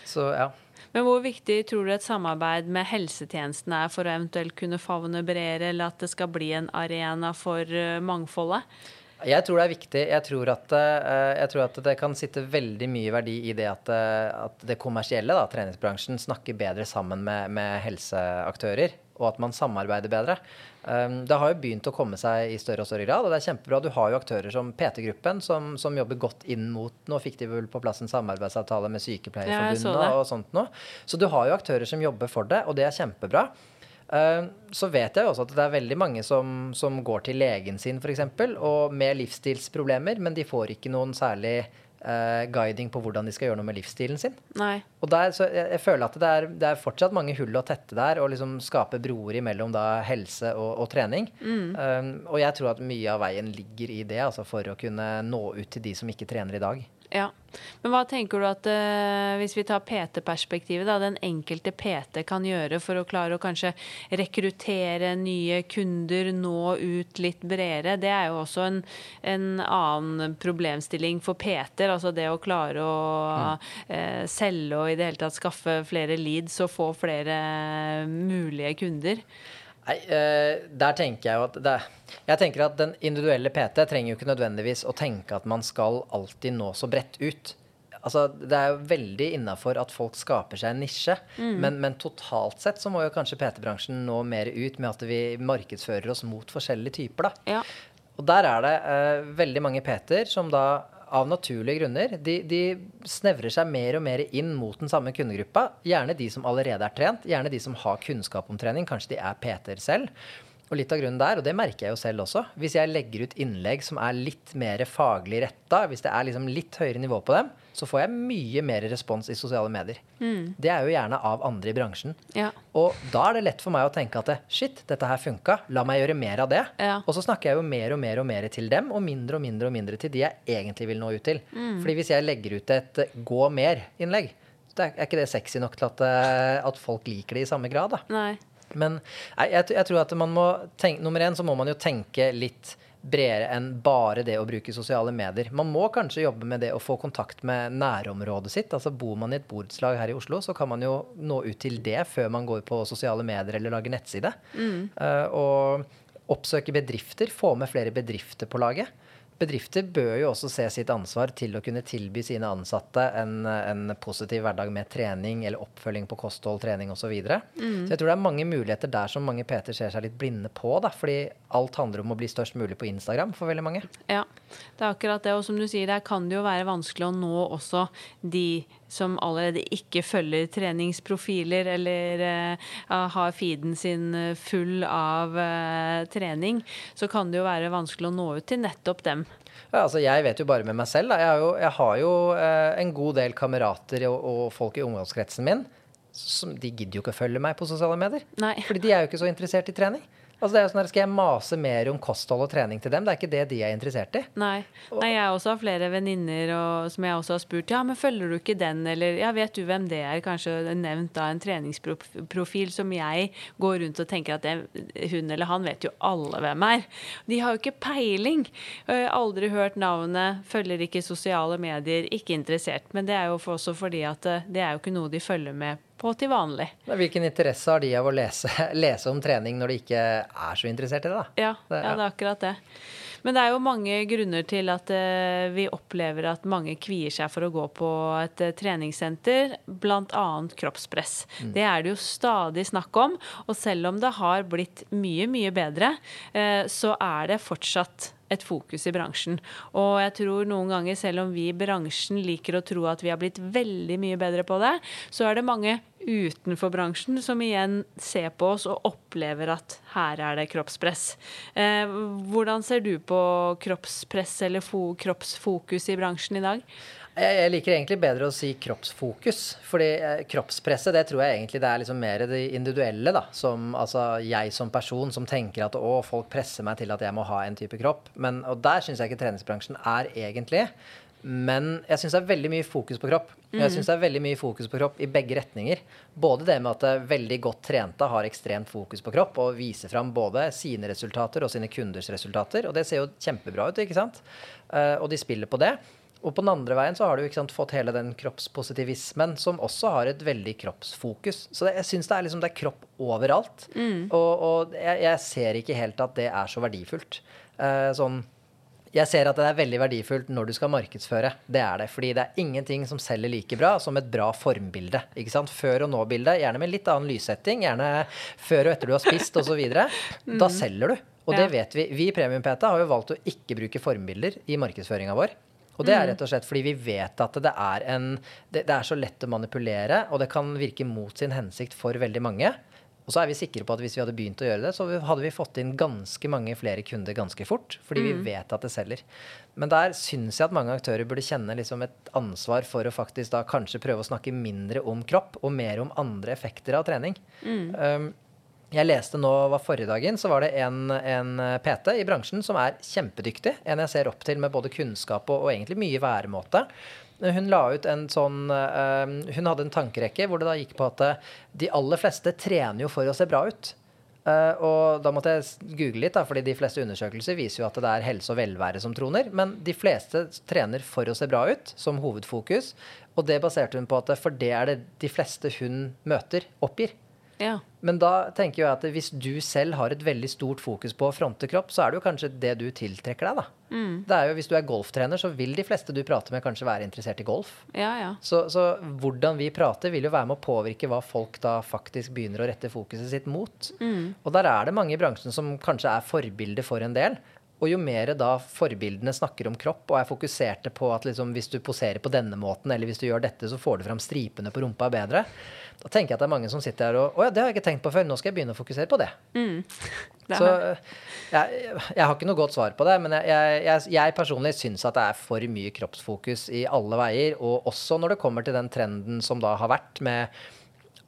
Så ja. Men hvor viktig tror du et samarbeid med helsetjenesten er for å eventuelt kunne favne bredere, eller at det skal bli en arena for eh, mangfoldet? Jeg tror det er viktig. Jeg tror, at, eh, jeg tror at det kan sitte veldig mye verdi i det at, eh, at det kommersielle, da, treningsbransjen, snakker bedre sammen med, med helseaktører. Og at man samarbeider bedre. Um, det har jo begynt å komme seg i større og større grad, og det er kjempebra. Du har jo aktører som PT-gruppen, som, som, jobber godt inn mot Nå fikk de vel på plass en samarbeidsavtale med Sykepleierforbundet Ja, og sånt nå. Så du har jo aktører som jobber for det, og det er kjempebra. Uh, så vet jeg jo også at det er veldig mange som, som går til legen sin f.eks. og med livsstilsproblemer, men de får ikke noen særlig uh, guiding på hvordan de skal gjøre noe med livsstilen sin. Nei. Og der, så jeg, jeg føler at det er, det er fortsatt mange hull å tette der, og liksom skape broer imellom da helse og, og trening. Um, og jeg tror at mye av veien ligger i det, altså for å kunne nå ut til de som ikke trener i dag. Ja. Men hva tenker du at eh, hvis vi tar PT-perspektivet, da, den enkelte PT kan gjøre for å klare å kanskje rekruttere nye kunder, nå ut litt bredere? Det er jo også en, en annen problemstilling for PT-er. Altså det å klare å eh, selge og i det hele tatt skaffe flere leads og få flere mulige kunder. Nei, eh, der tenker jeg jo at det, Jeg tenker at den individuelle PT trenger jo ikke nødvendigvis å tenke at man skal alltid nå så bredt ut. Altså, det er jo veldig innafor at folk skaper seg en nisje, men, men totalt sett så må jo kanskje PT-bransjen nå mer ut med at vi markedsfører oss mot forskjellige typer, da. Ja. Og der er det eh, veldig mange PT-er som da av naturlige grunner de, de snevrer seg mer og mer inn mot den samme kundegruppa. Gjerne de som allerede er trent, gjerne de som har kunnskap om trening. Kanskje de er PT-er selv. Og litt av grunnen der, og det merker jeg jo selv også, hvis jeg legger ut innlegg som er litt mer faglig retta, hvis det er liksom litt høyere nivå på dem, så får jeg mye mer respons i sosiale medier. Det er jo gjerne av andre i bransjen. Ja. Og da er det lett for meg å tenke at shit, dette her funka, la meg gjøre mer av det. Ja. Og så snakker jeg jo mer og mer og mer til dem, og mindre og mindre og mindre til de jeg egentlig vil nå ut til. Fordi hvis jeg legger ut et eh, gå mer-innlegg, er ikke det sexy nok til at, eh, at folk liker det i samme grad. da. Nei. Men nei, jeg, jeg tror at man må tenke, nummer én så må man jo tenke litt bredere enn bare det å bruke sosiale medier. Man må kanskje jobbe med det å få kontakt med nærområdet sitt. Altså Bor man i et borettslag her i Oslo, så kan man jo nå ut til det før man går på sosiale medier eller lager nettside. Eh, og oppsøke bedrifter, få med flere bedrifter på laget. Bedrifter bør jo også se sitt ansvar til å kunne tilby sine ansatte en, en positiv hverdag med trening eller oppfølging på kosthold, trening osv. Så, videre. så jeg tror det er mange muligheter der som mange PT ser seg litt blinde på. Da, fordi alt handler om å bli størst mulig på Instagram for veldig mange. Ja, det er akkurat det. Og som du sier, der kan det jo være vanskelig å nå også de som allerede ikke følger treningsprofiler eller uh, har feeden sin eh, full av uh, trening. Så kan det jo være vanskelig å nå ut til nettopp dem. Ja, altså jeg vet jo bare med meg selv. Da. Jeg har jo, jeg har jo uh, en god del kamerater og, og folk i ungdomskretsen min. Som, de gidder jo ikke å følge meg på sosiale medier. Nei. Fordi de er jo ikke så interessert i trening. Altså det er jo sånn her, Skal jeg mase mer om kosthold og trening til dem? Det er ikke det de er interessert i. Nei. Nei, jeg også har flere venninner og- som jeg også har spurt ja, men følger du ikke den, eller ja, vet du hvem det er? Kanskje nevnt da en treningsprofil som jeg går rundt og tenker at det, hun eller han vet jo alle hvem er. De har jo ikke peiling. Aldri hørt navnet, følger ikke sosiale medier, ikke interessert. Men det er jo også fordi at øh, det er jo ikke noe de følger med på til vanlig. Men Hvilken interesse har de av å lese, (laughs) lese om trening når de ikke er så interessert i det? da? Ja, Det- ja, det er akkurat det. Men det er jo mange grunner til at uh, vi opplever at mange kvier seg for å gå på et uh, treningssenter, bl.a. kroppspress. Mm. Det er det jo stadig snakk om. Og selv om det har blitt mye, mye bedre, uh, så er det fortsatt et fokus i bransjen. Og jeg tror noen ganger, selv om vi i bransjen liker å tro at vi har blitt veldig mye bedre på det, så er det mange utenfor bransjen som igjen ser på oss og opplever at her er det kroppspress. Eh, hvordan ser du på kroppspress eller kroppsfokus i bransjen i dag? Jeg, liker egentlig bedre å si kroppsfokus. fordi eh, kroppspresset det tror jeg egentlig det er liksom mer det individuelle. da, som altså Jeg som person som tenker at å, folk presser meg til at jeg må ha en type kropp. Men, og der syns jeg ikke treningsbransjen er egentlig. Men jeg syns det er veldig mye fokus på kropp. Jeg mm. synes det er veldig mye fokus på kropp i begge retninger. Både det med at veldig godt trente har ekstremt fokus på kropp og viser fram både sine resultater og sine kunders resultater. Og det ser jo kjempebra ut, ikke sant? Uh, og de spiller på det. Og på den andre veien så har du sant, fått hele den kroppspositivismen, som også har et veldig kroppsfokus. Så det, jeg syns det, liksom, det, er kropp overalt. Mm. Og, og jeg, jeg, ser ikke helt at det er så verdifullt. Eh, sånn jeg ser at det er veldig verdifullt når du skal markedsføre. Det er det. Fordi det er ingenting som selger like bra som et bra formbilde. ikke sant? Før og nå-bilde, gjerne med litt annen lyssetting. Gjerne før og etter du har spist osv. (laughs) Mm. Da selger du. Og det vet vi. Vi i Premium-PT har jo valgt å ikke bruke formbilder i markedsføringa vår. Og det er mm. rett og slett fordi vi vet at det er, en, det, det er så lett å manipulere, og det kan virke mot sin hensikt for veldig mange. Og så er vi sikre på at hvis vi hadde begynt å gjøre det, så hadde vi fått inn ganske mange flere kunder ganske fort. Fordi mm. vi vet at det selger. Men der syns jeg at mange aktører burde kjenne liksom et ansvar for å faktisk da kanskje prøve å snakke mindre om kropp og mer om andre effekter av trening. Mm. Um, jeg leste nå var forrige dagen, så var det en, en, PT i bransjen som er kjempedyktig. En jeg ser opp til med både kunnskap og, og egentlig mye væremåte. Hun la ut en sånn uh, Hun hadde en tankerekke hvor det da gikk på at uh, de aller fleste trener jo for å se bra ut. Uh, og da måtte jeg google litt, da, fordi de fleste undersøkelser viser jo at det er helse og velvære som troner. Men de fleste trener for å se bra ut, som hovedfokus. Og det baserte hun på at for det er det de fleste hun møter, oppgir. Ja. Men da tenker jeg at hvis du selv har et veldig stort fokus på å fronte kropp, så er det jo kanskje det du tiltrekker deg, da. Mm. Det er jo, Hvis du er golftrener, så vil de fleste du prater med, kanskje være interessert i golf. Ja, ja. Så, så, hvordan vi prater, vil jo være med å påvirke hva folk da faktisk begynner å rette fokuset sitt mot. Mm. Og der er det mange i bransjen som kanskje er forbilder for en del. Og jo mer da forbildene snakker om kropp og er fokuserte på at liksom, hvis du poserer på denne måten, eller hvis du gjør dette, så får du fram stripene på rumpa bedre, da tenker jeg at det er mange som sitter her og Å ja, det har jeg ikke tenkt på før. Nå skal jeg begynne å fokusere på det. Mm. det så jeg, jeg, har ikke noe godt svar på det, men jeg, jeg, jeg personlig syns at det er for mye kroppsfokus i alle veier. Og også når det kommer til den trenden som da har vært med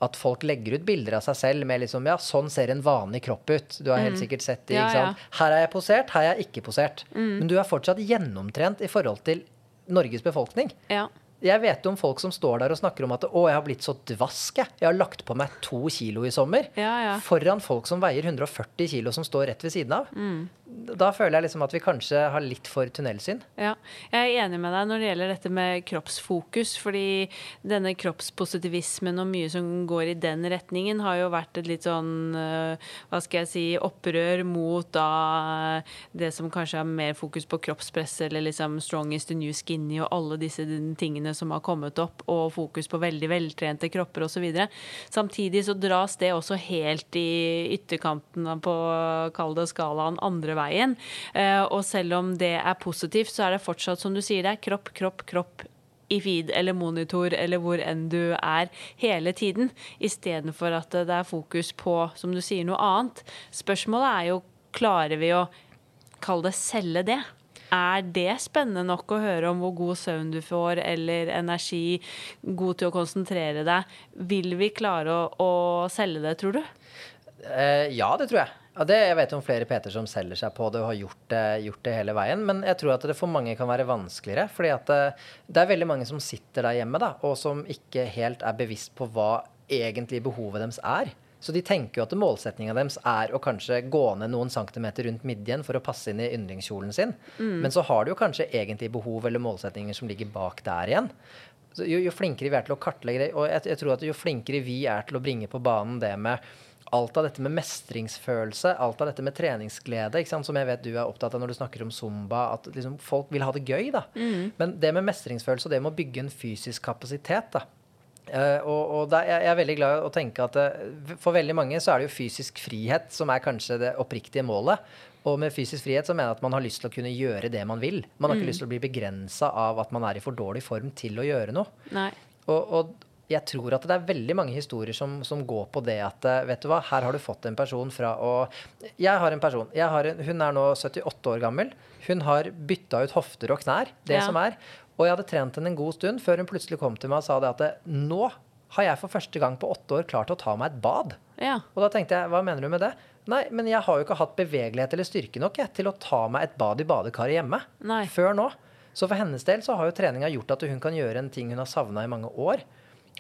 at folk legger ut bilder av seg selv med liksom Ja, sånn ser en vanlig kropp ut. Du har helt mm. sikkert sett det. ikke sant? Her er jeg posert, her er jeg ikke posert. Mm. Men du er fortsatt gjennomtrent i forhold til Norges befolkning. Ja. Jeg vet om folk som står der og snakker om at 'Å, jeg har blitt så dvask, jeg. Jeg har lagt på meg to kilo i sommer.' Ja, ja. Foran folk som veier 140 kilo, som står rett ved siden av. Mm. Da føler jeg liksom at vi kanskje har litt for tunnelsyn. Ja, jeg er enig med deg når det gjelder dette med kroppsfokus. Fordi denne kroppspositivismen og mye som går i den retningen, har jo vært et litt sånn øh, Hva skal jeg si opprør mot da det som kanskje har mer fokus på kroppspress eller liksom strong is the new skinny og alle disse tingene som har kommet opp, og fokus på veldig veltrente kropper osv. Samtidig så dras det også helt i ytterkanten på kall det skalaen andre veien. Eh, og selv om det er positivt, så er det fortsatt, som du sier, det er kropp, kropp, kropp i feed eller monitor eller hvor enn du er hele tiden, istedenfor at det er fokus på, som du sier, noe annet. Spørsmålet er jo klarer vi å kalle det selge det? Er det spennende nok å høre om hvor god søvn du får, eller energi, god til å konsentrere deg? Vil vi klare å, å selge det, tror du? Eh, ja, det tror jeg. Ja, det, jeg vet om flere Peter som selger seg på det og har gjort det, gjort det, hele veien. Men jeg tror at det for mange kan være vanskeligere. fordi at det, eh, det er veldig mange som sitter der hjemme da, og som ikke helt er bevisst på hva egentlig behovet deres er. Så de tenker jo at målsettinga deres er å kanskje gå ned noen centimeter rundt midjen for å passe inn i yndlingskjolen sin. Mm. Men så har du jo kanskje egentlig behov eller målsettinger som ligger bak der igjen. Jo, jo, flinkere vi er til å kartlegge det, og jeg, jeg, tror at jo flinkere vi er til å bringe på banen det med alt av dette med mestringsfølelse, alt av dette med treningsglede, som jeg vet du er opptatt av når du snakker om zumba, at liksom folk vil ha det gøy. da. Mm. Men det med mestringsfølelse og det med å bygge en fysisk kapasitet da, Uh, og, og der, jeg, jeg er veldig glad i å tenke at uh, for veldig mange så er det jo fysisk frihet som er kanskje det oppriktige målet. Og med fysisk frihet så mener jeg at man har lyst til å kunne gjøre det man vil. Man har Mm. ikke lyst til å bli begrensa av at man er i for dårlig form til å gjøre noe. Og, og jeg tror at det er veldig mange historier som, som går på det at eh, vet du hva, her har du fått en person fra å Jeg har en person. Jeg har en, hun er nå 78 år gammel. Hun har bytta ut hofter og knær. det Ja. som er. Og jeg hadde trent henne en god stund før hun plutselig kom til meg og sa det at eh, nå har jeg for første gang på åtte år klart å ta meg et bad. Ja. Og da tenkte jeg, hva mener du med det? Nei, men jeg har jo ikke hatt bevegelighet eller styrke nok jeg, til å ta meg et bad i badekaret hjemme. Nei. Før nå. Så for hennes del så har jo treninga gjort at hun kan gjøre en ting hun har savna i mange år.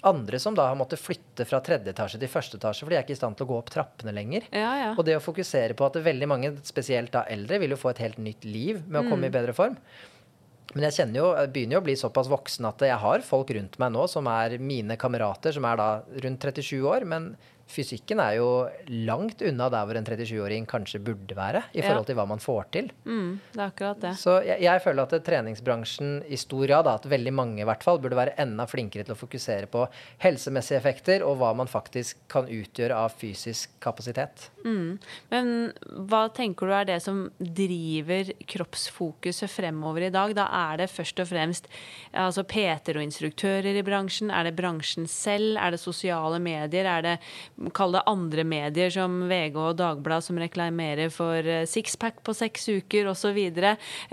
Andre som da har måttet flytte fra tredje etasje til første etasje fordi de er ikke i stand til å gå opp trappene lenger. Ja, ja. Og det å fokusere på at veldig mange, spesielt da eldre, vil jo få et helt nytt liv med å komme i bedre form. Men jeg kjenner jo, jeg begynner jo å bli såpass voksen at jeg har folk rundt meg nå som er mine kamerater, som er da rundt 37 år. Men fysikken er jo langt unna der hvor en 37-åring kanskje burde være, i forhold til hva man får til. Mm, det er akkurat det. Så jeg, jeg føler at det, treningsbransjen i stor grad, at veldig mange i hvert fall, burde være enda flinkere til å fokusere på helsemessige effekter og hva man faktisk kan utgjøre av fysisk kapasitet. Mm. Men hva tenker du er det som driver kroppsfokuset fremover i dag? Da er det først og fremst altså Peter og instruktører i bransjen? Er det bransjen selv? Er det sosiale medier? Er det kall det andre medier som VG og Dagbladet som reklamerer for eh, sixpack på seks uker osv.?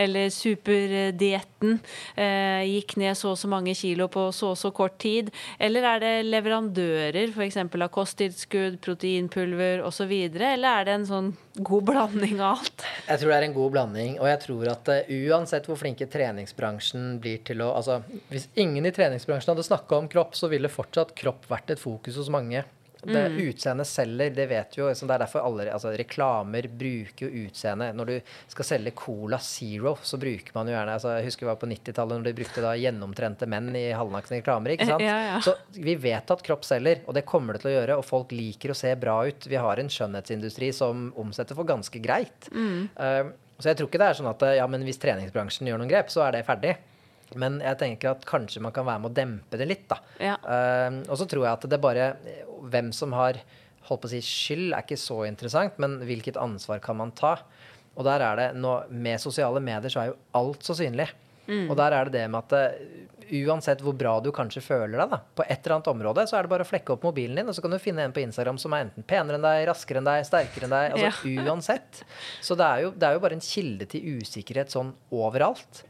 Eller superdietten eh, gikk ned så og så mange kilo på så og så kort tid? Eller er det leverandører f.eks. av kosttilskudd, proteinpulver osv.? Eller er det en sånn god blanding av alt? Jeg tror det er en god blanding, og jeg tror at uh, uansett hvor flinke treningsbransjen blir til å Altså, hvis ingen i treningsbransjen hadde snakka om kropp, så ville fortsatt kropp vært et fokus hos mange. Det Utseendet selger, det vet jo. Så det er derfor alle altså, reklamer bruker jo utseende. Når du skal selge Cola Zero, så bruker man jo gjerne altså, Jeg husker det var på 90-tallet når de brukte da gjennomtrente menn i halvnakne reklamer. ikke (laughs) sant? Ja, ja. Så vi vet at kropp selger, og det kommer det til å gjøre. Og folk liker å se bra ut. Vi har en skjønnhetsindustri som omsetter for ganske greit. Eh, så jeg tror ikke det er sånn at ja, men hvis treningsbransjen gjør noen grep, så er det ferdig. Men jeg tenker at kanskje man kan være med å dempe det litt, da. Ja. Uh, og så tror jeg at det bare Hvem som har holdt på å si skyld, er ikke så interessant, men hvilket ansvar kan man ta? Og der er det nå, Med sosiale medier så er jo alt så synlig. Og der er det det med at eh, uansett hvor bra du kanskje føler deg, da, på et eller annet område, så er det bare å flekke opp mobilen din, og så kan du finne en på Instagram som er enten penere enn deg, raskere enn deg, sterkere enn deg. Altså uansett. Så det er, jo, det er jo bare en kilde til usikkerhet sånn overalt.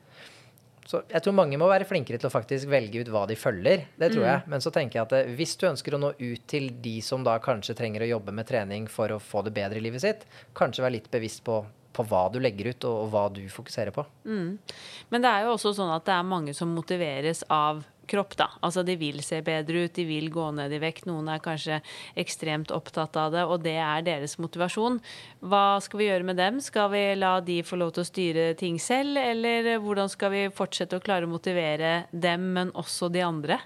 Så jeg tror mange må være flinkere til å faktisk velge ut hva de følger. Det tror jeg. Men så tenker jeg at eh, hvis du ønsker å nå ut til de som da kanskje trenger å jobbe med trening for å få det bedre i livet sitt, kanskje være litt bevisst på, på hva du legger ut, og, og hva du fokuserer på. Men det er jo også sånn at det er mange som motiveres av kropp, da. Altså de vil se bedre ut, de vil gå ned i vekt. Noen er kanskje ekstremt opptatt av det, og det er deres motivasjon. Hva skal vi gjøre med dem? Skal vi la de få lov til å styre ting selv, eller hvordan skal vi fortsette å klare å motivere dem, men også de andre?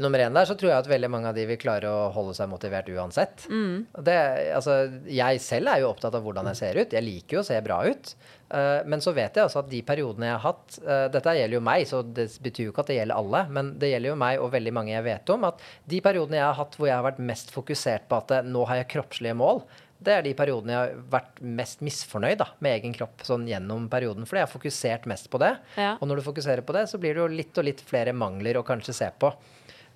Nummer én der så tror jeg at veldig mange av de vil klare å holde seg motivert uansett. Det, altså, jeg selv er jo opptatt av hvordan jeg ser ut. Jeg liker jo å se bra ut. Uh, men så vet jeg også at de periodene jeg har hatt uh, Dette gjelder jo meg, så det betyr jo ikke at det gjelder alle. Men det gjelder jo meg og veldig mange jeg vet om. At de periodene jeg har hatt hvor jeg har vært mest fokusert på at eh, nå har jeg kroppslige mål, det er de periodene jeg har vært mest misfornøyd da, med egen kropp sånn gjennom perioden. Fordi jeg har fokusert mest på det. Ja. Og når du fokuserer på det, så blir det jo litt og litt flere mangler å kanskje se på.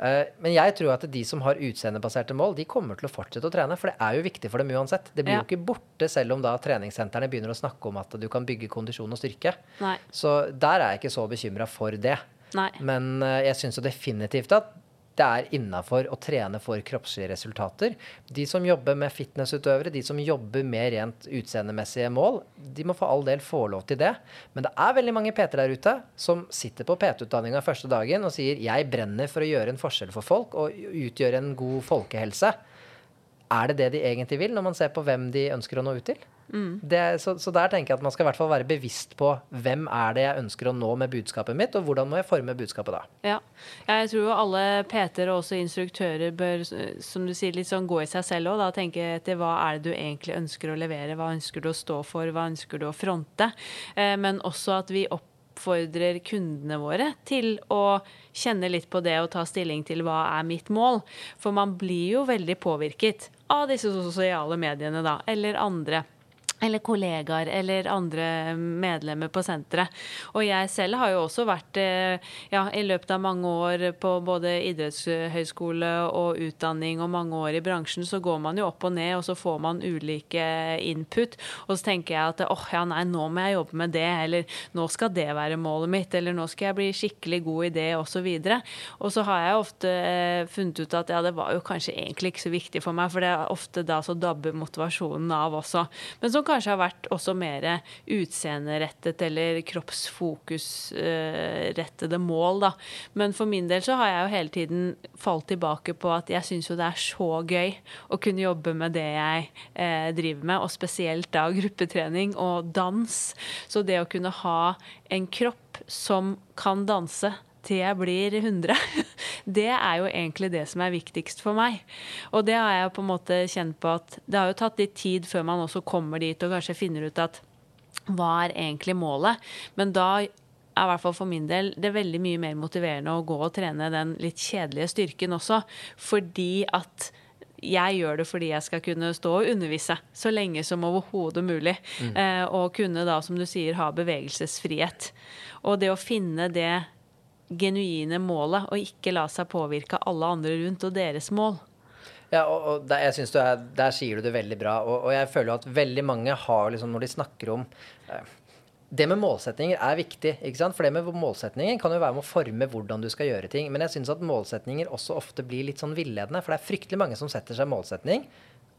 Eh, Men jeg tror at de som har utseendebaserte mål, de kommer til å fortsette å trene. For det er jo viktig for dem uansett. Det blir Ja. jo ikke borte selv om da treningssentrene begynner å snakke om at du kan bygge kondisjon og styrke. Nei. Så der er jeg ikke så bekymra for det. Nei. Men eh, jeg syns jo definitivt at det er innafor å trene for kroppslige resultater. De som jobber med fitnessutøvere, de som jobber med rent utseendemessige mål, de må for all del få lov til det. Men det er veldig mange PT-er der ute som sitter på PT-utdanninga første dagen og sier 'jeg brenner for å gjøre en forskjell for folk og utgjøre en god folkehelse'. Er det det de egentlig vil, når man ser på hvem de ønsker å nå ut til? Mm. Det, så, så, der tenker jeg at man skal i hvert fall være bevisst på hvem er det jeg ønsker å nå med budskapet mitt, og hvordan må jeg forme budskapet da. Ja, jeg tror jo alle PT-er og også instruktører bør, som du sier, litt sånn gå i seg selv og da tenke etter hva er det du egentlig ønsker å levere, hva ønsker du å stå for, hva ønsker du å fronte, eh, men også at vi oppfordrer kundene våre til å kjenne litt på det og ta stilling til hva er mitt mål. For man blir jo veldig påvirket av disse sosiale mediene, da, eller andre eller kollegaer eller andre medlemmer på senteret. Og jeg selv har jo også vært eh, ja, i løpet av mange år på både idrettshøyskole og utdanning og mange år i bransjen, så går man jo opp og ned, og så får man ulike input. Og så tenker jeg at åh, ja nei, nå må jeg jobbe med det, eller nå skal det være målet mitt, eller nå skal jeg bli skikkelig god i det, osv. Og, og så har jeg ofte eh, funnet ut at ja, det var jo kanskje egentlig ikke så viktig for meg, for det er ofte da så dabber motivasjonen av også. Men så kanskje har vært også mer utseenderettet eller kroppsfokusrettede mål, da. Men for min del så har jeg jo hele tiden falt tilbake på at jeg syns jo det er så gøy å kunne jobbe med det jeg eh, driver med, og spesielt da gruppetrening og dans. Så det å kunne ha en kropp som kan danse til jeg blir 100. (laughs) Det er jo egentlig det som er viktigst for meg. Og det har jeg på en måte kjent på at det har jo tatt litt tid før man også kommer dit og kanskje finner ut at hva er egentlig målet? Men da er i hvert fall for min del det er veldig mye mer motiverende å gå og trene den litt kjedelige styrken også. Fordi at jeg gjør det fordi jeg skal kunne stå og undervise så lenge som overhodet mulig. Mm. Eh, og kunne da, som du sier, ha bevegelsesfrihet. Og det å finne det genuine målet, og ikke la seg påvirke av alle andre rundt og deres mål. Ja, og, og der, jeg synes du er, der sier du det veldig bra. Og, og jeg føler jo at veldig mange har, liksom, når de snakker om eh, Det med målsetninger er viktig. ikke sant? For det med målsetninger kan jo være med å forme hvordan du skal gjøre ting. Men jeg syns at målsetninger også ofte blir litt sånn villedende. For det er fryktelig mange som setter seg målsetning,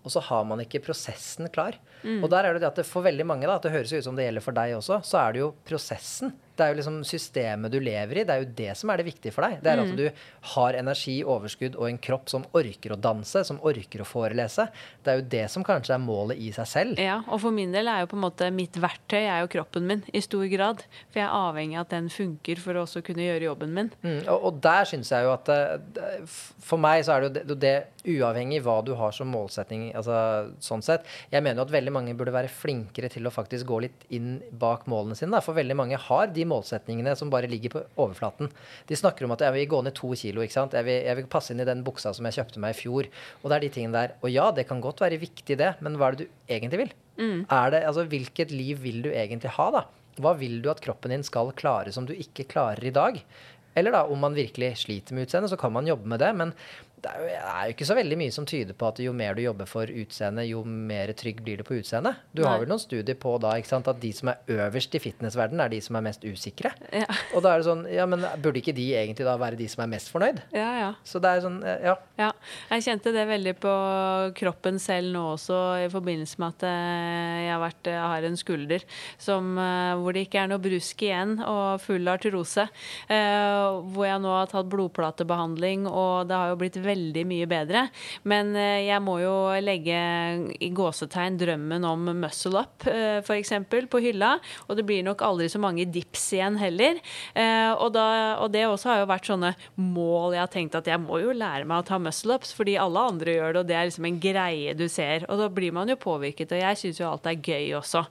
og så har man ikke prosessen klar. Mm. Og der er det at det for veldig mange, da, at det høres ut som det gjelder for deg også, så er det jo prosessen det er jo liksom systemet du lever i. Det er jo det som er det viktige for deg. Det er mm. at du har energi, overskudd og en kropp som orker å danse, som orker å forelese. Det er jo det som kanskje er målet i seg selv. Ja, og for min del er jo på en måte mitt verktøy er jo kroppen min i stor grad. For jeg er avhengig av at den funker for å også kunne gjøre jobben min. Mm, og, og, der syns jeg jo at eh, For meg så er det jo det, det, uavhengig hva du har som målsetting, altså sånn sett. Jeg mener jo at veldig mange burde være flinkere til å faktisk gå litt inn bak målene sine. Da. For veldig mange har de målsetningene som bare ligger på overflaten. De snakker om at jeg vil gå ned to kilo. ikke sant? Jeg vil, jeg vil, passe inn i den buksa som jeg kjøpte meg i fjor. Og det er de tingene der. Og ja, det kan godt være viktig, det, men hva er det du egentlig vil? Mm. Er det, altså, hvilket liv vil du egentlig ha, da? Hva vil du at kroppen din skal klare som du ikke klarer i dag? Eller da, om man virkelig sliter med utseendet, så kan man jobbe med det. Men det er, jo, det er, jo, ikke så veldig mye som tyder på at jo mer du jobber for utseendet, jo mer trygg blir du på utseendet. Du Nei. har vel noen studier på da sant, at de som er øverst i fitnessverdenen, er de som er mest usikre. Ja. Og da er det sånn Ja, men burde ikke de egentlig da være de som er mest fornøyd? Ja, ja. Så det er sånn, eh, ja. ja. Jeg kjente det veldig på kroppen selv nå også, i forbindelse med at eh, jeg har, vært, jeg har en skulder som, eh, hvor det ikke er noe brusk igjen, og full arterose. Hvor jeg nå har tatt blodplatebehandling, og det har jo blitt veldig mye bedre. Men eh, jeg må jo legge i gåsetegn drømmen om muscle up, uh, f.eks., på hylla. Og det blir nok aldri så mange dips igjen heller. Eh, og, da, og, det også har jo vært sånne mål jeg har tenkt at jeg må jo lære meg å ta muscle ups, fordi alle andre gjør det, og det er liksom en greie du ser. Og da blir man jo påvirket, og jeg syns jo alt er gøy også.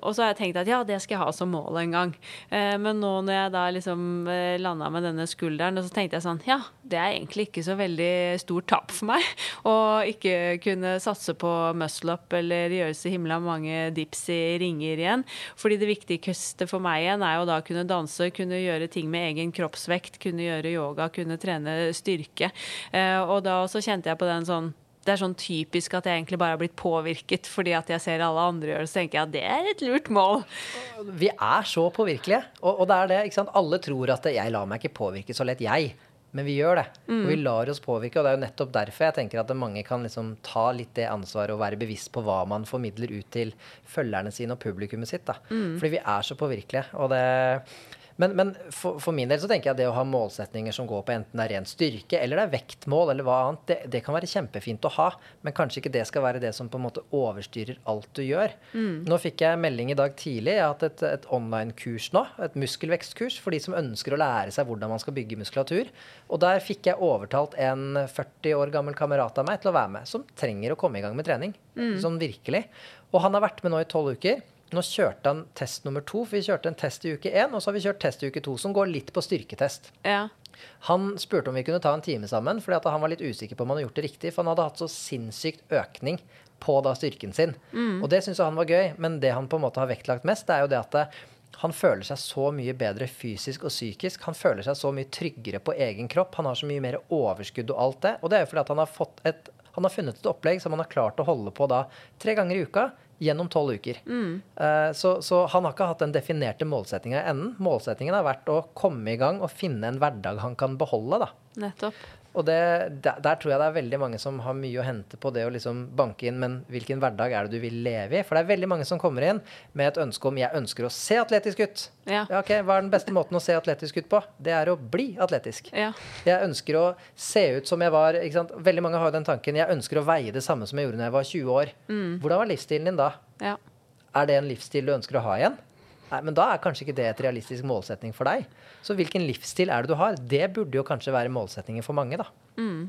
og så har jeg tenkt at ja, det skal jeg ha som mål en gang. men nå når jeg da liksom landa med denne skulderen, så tenkte jeg sånn ja, det er egentlig ikke så veldig stort tap for meg å ikke kunne satse på muscle up eller gjøre så himla mange dips i ringer igjen. Fordi det viktigste for meg igjen er jo da å kunne danse, kunne gjøre ting med egen kroppsvekt, kunne gjøre yoga, kunne trene styrke. Eh, og da også kjente jeg på den sånn det er sånn typisk at jeg egentlig bare har blitt påvirket fordi at jeg ser alle andre gjøre det. Så tenker jeg at det er et lurt mål. Vi er så påvirkelige. Og, og det er det. ikke sant? Alle tror at jeg lar meg ikke påvirke så lett, jeg. Men vi gjør det. Mm. Og vi lar oss påvirke. Og det er jo nettopp derfor jeg tenker at mange kan liksom ta litt det ansvaret og være bevisst på hva man formidler ut til følgerne sine og publikummet sitt. da. Mm. Fordi vi er så påvirkelige. Og det Men, men for, for, min del så tenker jeg at det å ha målsetninger som går på enten det er ren styrke eller det er vektmål eller hva annet, det, det, kan være kjempefint å ha. Men kanskje ikke det skal være det som på en måte overstyrer alt du gjør. Mm. Nå fikk jeg melding i dag tidlig. Jeg har hatt et, et online-kurs nå. Et muskelvekstkurs for de som ønsker å lære seg hvordan man skal bygge muskulatur. Og der fikk jeg overtalt en 40 år gammel kamerat av meg til å være med, som trenger å komme i gang med trening. Mm. Sånn virkelig. Og han har vært med nå i tolv uker. Nå kjørte han test nummer to, for vi kjørte en test i uke én, og så har vi kjørt test i uke to, som går litt på styrketest. Ja. Han spurte om vi kunne ta en time sammen, fordi han var litt usikker på om han hadde gjort det riktig. For han hadde hatt så sinnssykt økning på da styrken sin. Mm. Og det syns han var gøy, men det han på en måte har vektlagt mest, det er jo det at det, han føler seg så mye bedre fysisk og psykisk. Han føler seg så mye tryggere på egen kropp. Han har så mye mer overskudd og alt det. Og det er jo fordi at han har, fått et, han har funnet et opplegg som han har klart å holde på da tre ganger i uka gjennom tolv uker. Mm. Uh, så, så, han har ikke hatt den definerte målsettinga i enden. Målsettingen har vært å komme i gang og finne en hverdag han kan beholde. da. Nettopp. Og det, der, der, tror jeg det er veldig mange som har mye å hente på det å liksom banke inn Men hvilken hverdag er det du vil leve i? For det er veldig mange som kommer inn med et ønske om jeg ønsker å se atletisk ut. Ja. ja ok, Hva er den beste måten å se atletisk ut på? Det er å bli atletisk. Ja. Jeg ønsker å se ut som jeg var? Veldig mange har jo den tanken jeg ønsker å veie det samme som jeg gjorde da jeg var 20 år. Mm. Hvordan var livsstilen din da? Ja. Er det en livsstil du ønsker å ha igjen? Nei, men da er kanskje ikke det et realistisk målsetning for deg. Så hvilken livsstil er det du har? Det burde jo kanskje være målsetningen for mange, da. Mm.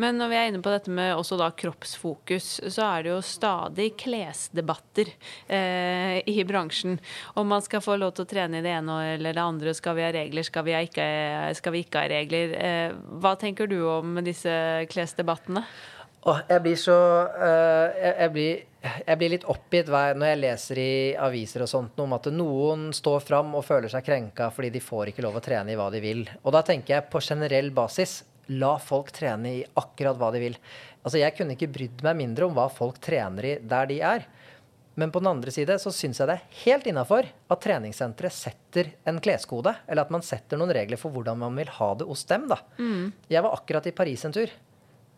Men når vi er inne på dette med også da kroppsfokus, så er det jo stadig klesdebatter eh, i bransjen. Om man skal få lov til å trene i det ene eller det andre, skal vi ha regler, skal vi ikke, skal vi ikke ha regler. Eh, hva tenker du om disse klesdebattene? Åh, jeg blir så uh, jeg, jeg, blir, jeg, blir, litt oppgitt når jeg leser i aviser og sånt om at noen står fram og føler seg krenka fordi de får ikke lov å trene i hva de vil. Og da tenker jeg på generell basis la folk trene i akkurat hva de vil. Altså Jeg kunne ikke brydd meg mindre om hva folk trener i der de er. Men på den andre side så syns jeg det er helt innafor at treningssenteret setter en kleskode, eller at man setter noen regler for hvordan man vil ha det hos dem. da. Mm. Jeg var akkurat i Paris en tur.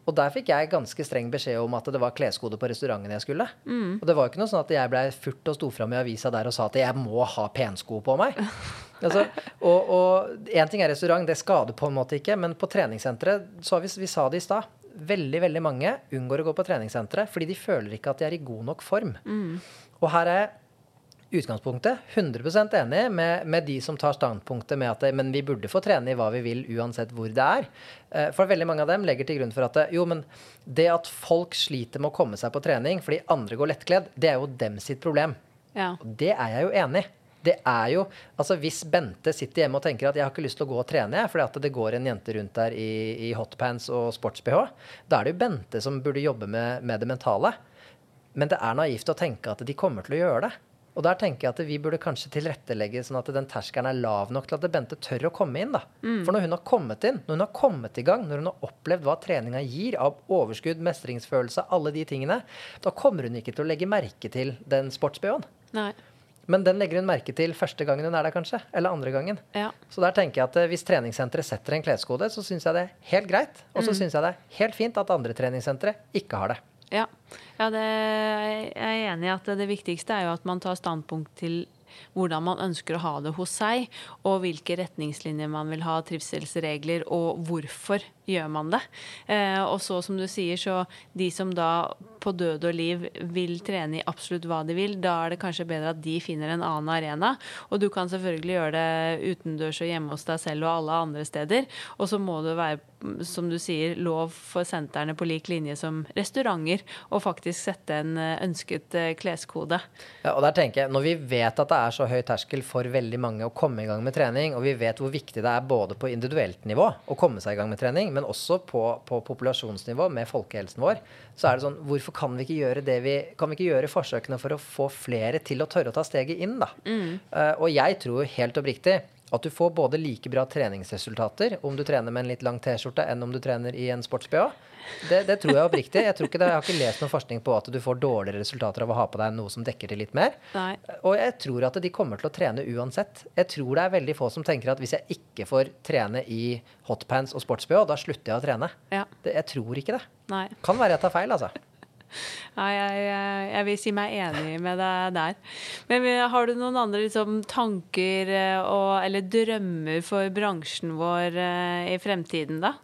Og der fikk jeg ganske streng beskjed om at det var kleskode på restauranten jeg skulle. Mm. Og det var jo ikke noe sånn at jeg blei furt og sto fram i avisa der og sa at jeg må ha pensko på meg. (laughs) altså, og én ting er restaurant, det skader på en måte ikke, men på treningssenteret, så vi, vi sa det i stad, veldig veldig mange unngår å gå på treningssenteret fordi de føler ikke at de er i god nok form. Mm. Og her er utgangspunktet 100 enig med, med, de som tar standpunktet med at men vi burde få trene i hva vi vil uansett hvor det er. Eh, for veldig mange av dem legger til grunn for at jo, men det at folk sliter med å komme seg på trening fordi andre går lettkledd, det er jo dem sitt problem. Ja. Og det er jeg jo enig i. Det er jo, altså Hvis Bente sitter hjemme og tenker at jeg har ikke lyst til å gå og trene fordi at det går en jente rundt der i, i hotpants og sports-BH, da er det jo Bente som burde jobbe med, med det mentale. Men det er naivt å tenke at de kommer til å gjøre det. Og der tenker jeg at vi burde kanskje tilrettelegge sånn at den terskelen er lav nok til at Bente tør å komme inn. da. Mm. For når hun har kommet inn, når hun har kommet i gang, når hun har opplevd hva treninga gir av overskudd, mestringsfølelse, alle de tingene, da kommer hun ikke til å legge merke til den sports-BH-en. Men den legger hun merke til første gangen hun er der, kanskje. Eller andre gangen. Ja. Så der tenker jeg at eh, hvis treningssenteret setter en kleskode, så syns jeg det er helt greit. Og så mm. syns jeg det er helt fint at andre treningssentre ikke har det. Ja, ja det, jeg er enig i at det viktigste er jo at man tar standpunkt til hvordan man ønsker å ha det hos seg, og hvilke retningslinjer man vil ha, trivselsregler, og hvorfor gjør man det. Eh, og så, som du sier, så de som da på død og liv vil trene i absolutt hva de vil, da er det kanskje bedre at de finner en annen arena. Og du kan selvfølgelig gjøre det utendørs og hjemme hos deg selv og alle andre steder. Og så må du være, som du sier, lov for sentrene på lik linje som restauranter å faktisk sette en eh, ønsket eh, kleskode. Ja, og der tenker jeg, Når vi vet at det er så høy terskel for veldig mange å komme i gang med trening, og vi vet hvor viktig det er både på individuelt nivå å komme seg i gang med trening, men også på, på, populasjonsnivå med folkehelsen vår, så er det sånn Hvorfor kan vi ikke gjøre det vi Kan vi ikke gjøre forsøkene for å få flere til å tørre å ta steget inn, da? Mm. Uh, og jeg tror helt oppriktig at du får både like bra treningsresultater om du trener med en litt lang T-skjorte, enn om du trener i en sports-BH. Det, det, tror jeg oppriktig. Jeg, tror ikke det, jeg har ikke lest noen forskning på at du får dårligere resultater av å ha på deg noe som dekker til litt mer. Nei. Og jeg tror at de kommer til å trene uansett. Jeg tror det er veldig få som tenker at hvis jeg ikke får trene i hotpants og sports-BH, da slutter jeg å trene. Ja. Det, jeg tror ikke det. Nei. Kan være jeg tar feil, altså. Ja, jeg, jeg, vil si meg enig med deg der. Men har du noen andre liksom, tanker eh, og, eller drømmer for bransjen vår eh, i fremtiden, da?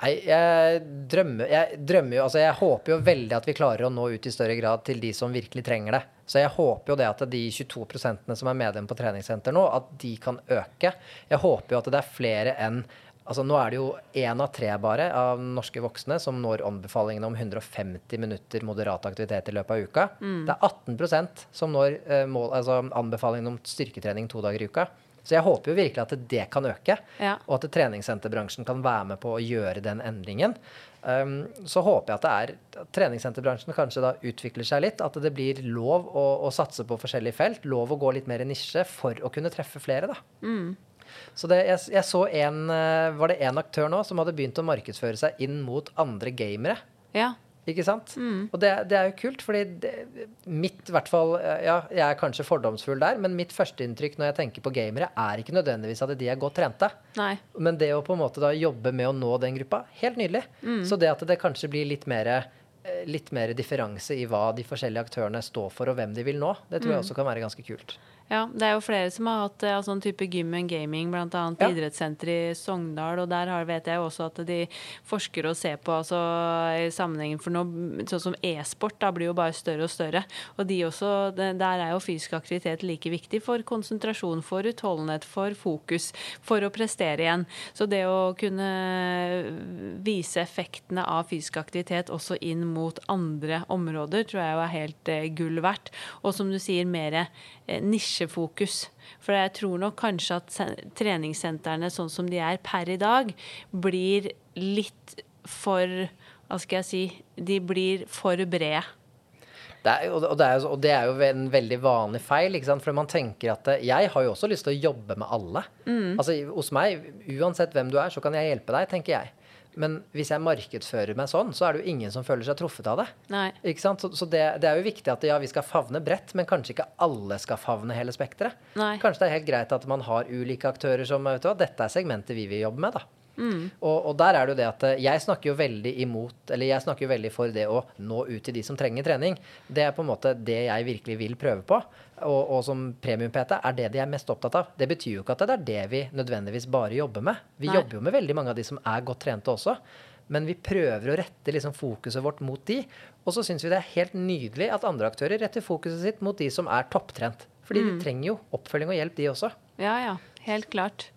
Nei, jeg drømmer, jeg drømmer jo Altså, jeg håper jo veldig at vi klarer å nå ut i større grad til de som virkelig trenger det. Så jeg håper jo det at de 22% som er medlem på treningssenter nå, at de kan øke. Jeg håper jo at det er flere enn Altså Nå er det jo én av tre bare av norske voksne som når anbefalingene om 150 minutter moderat aktivitet i løpet av uka. Mm. Det er 18% som når eh, mål, altså anbefalingen om styrketrening to dager i uka. Så jeg håper jo virkelig at det kan øke, ja. og at treningssenterbransjen kan være med på å gjøre den endringen. Um, så håper jeg at det er at treningssenterbransjen kanskje da utvikler seg litt. At det blir lov å, å satse på forskjellige felt. Lov å gå litt mer i nisje for å kunne treffe flere, da. Mm. Så det, jeg, jeg, så en eh, Var det én aktør nå som hadde begynt å markedsføre seg inn mot andre gamere? Ja. Ikke sant? Mm. Og det, det, er jo kult, fordi det, mitt hvert fall Ja, jeg er kanskje fordomsfull der, men mitt førsteinntrykk når jeg tenker på gamere, er ikke nødvendigvis at de er godt trente. Nei. Men det å på en måte da jobbe med å nå den gruppa, helt nydelig. Mm. Så det at det kanskje blir litt mer eh, litt mer differanse i hva de forskjellige aktørene står for, og hvem de vil nå. Det tror jeg mm. også kan være ganske kult. Ja, det er jo flere som har hatt ja, sånn type gym and gaming, bl.a. Ja. idrettssenteret i Sogndal. Og der har, vet jeg også at de forsker og ser på altså, i sammenhengen for noe sånn som e-sport da blir jo bare større og større. Og de også, der er jo fysisk aktivitet like viktig for konsentrasjon, for utholdenhet, for fokus, for å prestere igjen. Så det å kunne vise effektene av fysisk aktivitet også inn mot andre områder, tror jeg jo er helt eh, gull verdt. Og som du sier, mer eh, nisje nisjefokus. For jeg tror nok kanskje at treningssentrene sånn som de er per i dag, blir litt for Hva skal jeg si De blir for brede. Det er, og, det er, og, det er, jo en veldig vanlig feil. For man tenker at Jeg har jo også lyst til å jobbe med alle. Mm. Altså Hos meg, uansett hvem du er, så kan jeg hjelpe deg, tenker jeg. Men hvis jeg markedsfører meg sånn, så er det jo ingen som føler seg truffet av det. Så, så det, det, er jo viktig at ja, vi skal favne bredt, men kanskje ikke alle skal favne hele spekteret. Kanskje det er helt greit at man har ulike aktører som vet du hva, dette er segmentet vi vil jobbe med. da. Mm. Og, og, der er det jo det at eh, jeg snakker jo veldig imot Eller jeg snakker jo veldig for det å nå ut til de som trenger trening. Det er på en måte det jeg virkelig vil prøve på. Og, og som premium-PT er det de er mest opptatt av. Det betyr jo ikke at det er det vi nødvendigvis bare jobber med. Vi Nei. jobber jo med veldig mange av de som er godt trente også. Men vi prøver å rette liksom fokuset vårt mot de. Og så syns vi det er helt nydelig at andre aktører retter fokuset sitt mot de som er topptrent. Fordi mm. de trenger jo oppfølging og hjelp, de også. Ja, ja. Helt klart.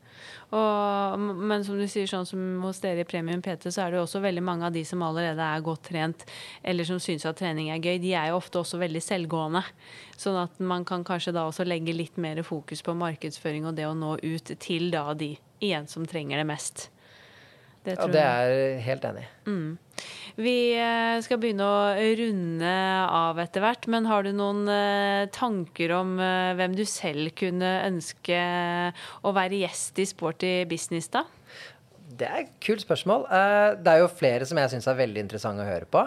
Og, men som du sier, sånn som hos dere i Premium PT, så er det jo også veldig mange av de som allerede er godt trent, eller som syns at trening er gøy, de er jo ofte også veldig selvgående. Sånn at man kan kanskje da også legge litt mer fokus på markedsføring og det å nå ut til da de igjen som trenger det mest. Det ja, det er jeg helt enig i. Mm. Vi eh, skal begynne å runde av etter hvert, men har du noen eh, tanker om eh, hvem du selv kunne ønske å være gjest i Sporty business, da? Det er et kult spørsmål. Det er jo flere som jeg syns er veldig interessante å høre på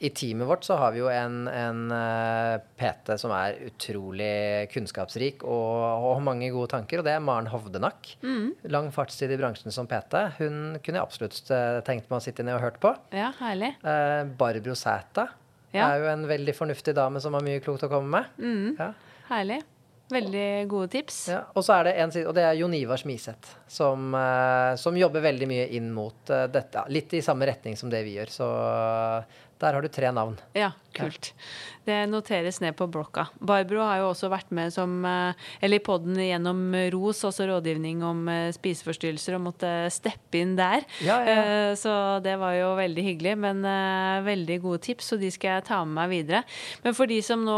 i teamet vårt så har vi jo en, en eh, PT som er utrolig kunnskapsrik og, har mange gode tanker, og det er Maren Hovdenak. Mm. Lang fartstid i bransjen som PT. Hun kunne jeg absolutt uh, tenkt meg å sitte ned og hørt på. Ja, herlig. Eh, Barbro Sæta ja. er jo en veldig fornuftig dame som har mye klokt å komme med. Mm. Ja. Herlig. Veldig gode tips. Ja, og så er det en og det er Jon Ivar Smiseth, som, som, jobber veldig mye inn mot dette. Litt i samme retning som det vi gjør. Så der har du tre navn. Ja, kult. Det noteres ned på blokka. Barbro har jo også vært med som eh, Eller i poden gjennom ROS, også rådgivning om eh, spiseforstyrrelser, og måtte steppe inn der. Ja, ja. Eh, så det var jo veldig hyggelig. Men veldig gode tips, og de skal jeg ta med meg videre. Men for de som nå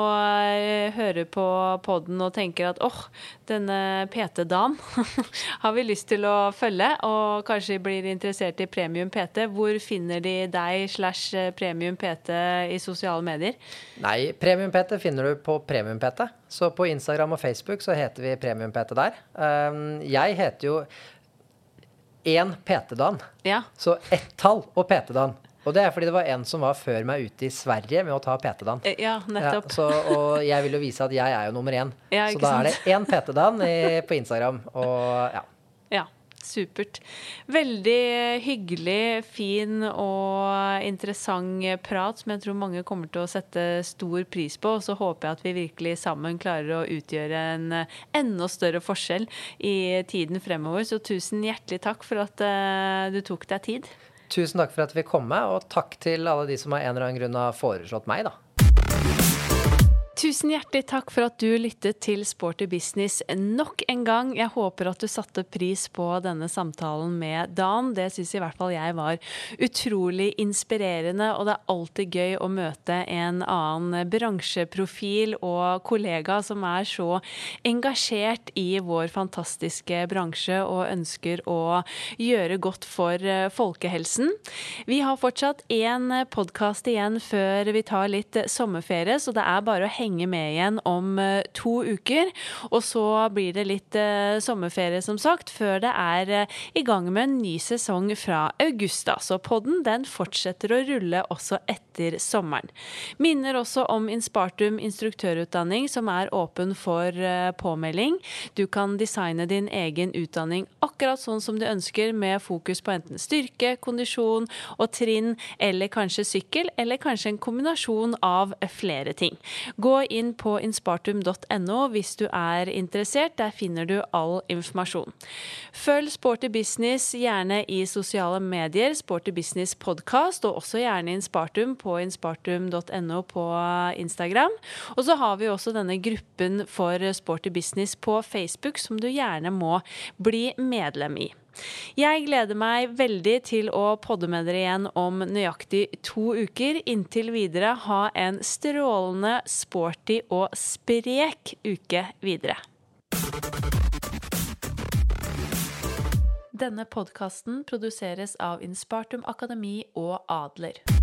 hører på poden og tenker at åh, denne PT-dagen (laughs) har vi lyst til å følge, og kanskje blir interessert i Premium PT, hvor finner de deg slash Premium PT i sosiale medier? Nei, Premium-PT finner du på Premium-PT. Så på Instagram og Facebook så heter vi Premium-PT der. Um, jeg heter jo én PT-dan. Ja. Så ett tall og PT-dan. Og det er fordi det var en som var før meg ute i Sverige med å ta PT-dan. Eh, ja, nettopp. Ja, så, og jeg vil jo vise at jeg er jo nummer én. Ja, så da sant? er det én PT-dan på Instagram. Og ja. ja. Supert. Veldig hyggelig, fin og interessant prat som jeg tror mange kommer til å sette stor pris på. Og så håper jeg at vi virkelig sammen klarer å utgjøre en enda større forskjell i tiden fremover. Så tusen hjertelig takk for at uh, du tok deg tid. Tusen takk for at vi kom med, og takk til alle de som av en eller annen grunn har foreslått meg, da. Tusen hjertelig takk for at du lyttet til Sporty business nok en gang. Jeg håper at du satte pris på denne samtalen med Dan. Det syns i hvert fall jeg var utrolig inspirerende, og det er alltid gøy å møte en annen bransjeprofil og kollega som er så engasjert i vår fantastiske bransje og ønsker å gjøre godt for eh, folkehelsen. Vi har fortsatt én podkast igjen før vi tar litt sommerferie, så det er bare å henge henge med igjen om eh, to uker. Og så blir det litt uh, sommerferie, som sagt, før det er uh, i gang med en ny sesong fra august. Så podden den fortsetter å rulle også etter sommeren. Minner også om Inspartum instruktørutdanning, som er åpen for påmelding. Du kan designe din egen utdanning akkurat sånn som du ønsker, med fokus på enten styrke, kondisjon og trinn, eller kanskje sykkel, eller kanskje en kombinasjon av flere ting. Gå inn på inspartum.no hvis du er interessert. Der finner du all informasjon. Følg Sporty Business gjerne i sosiale medier, Sporty Business Podcast, og også gjerne Inspartum på inspartum.no på Instagram. Og så har vi også denne gruppen for Sporty Business på Facebook, som du gjerne må bli medlem i. Jeg gleder meg veldig til å podde med dere igjen om nøyaktig to uker. Inntil videre, ha en strålende, sporty og sprek uke videre. Denne podkasten produseres av Inspartum Akademi og Adler.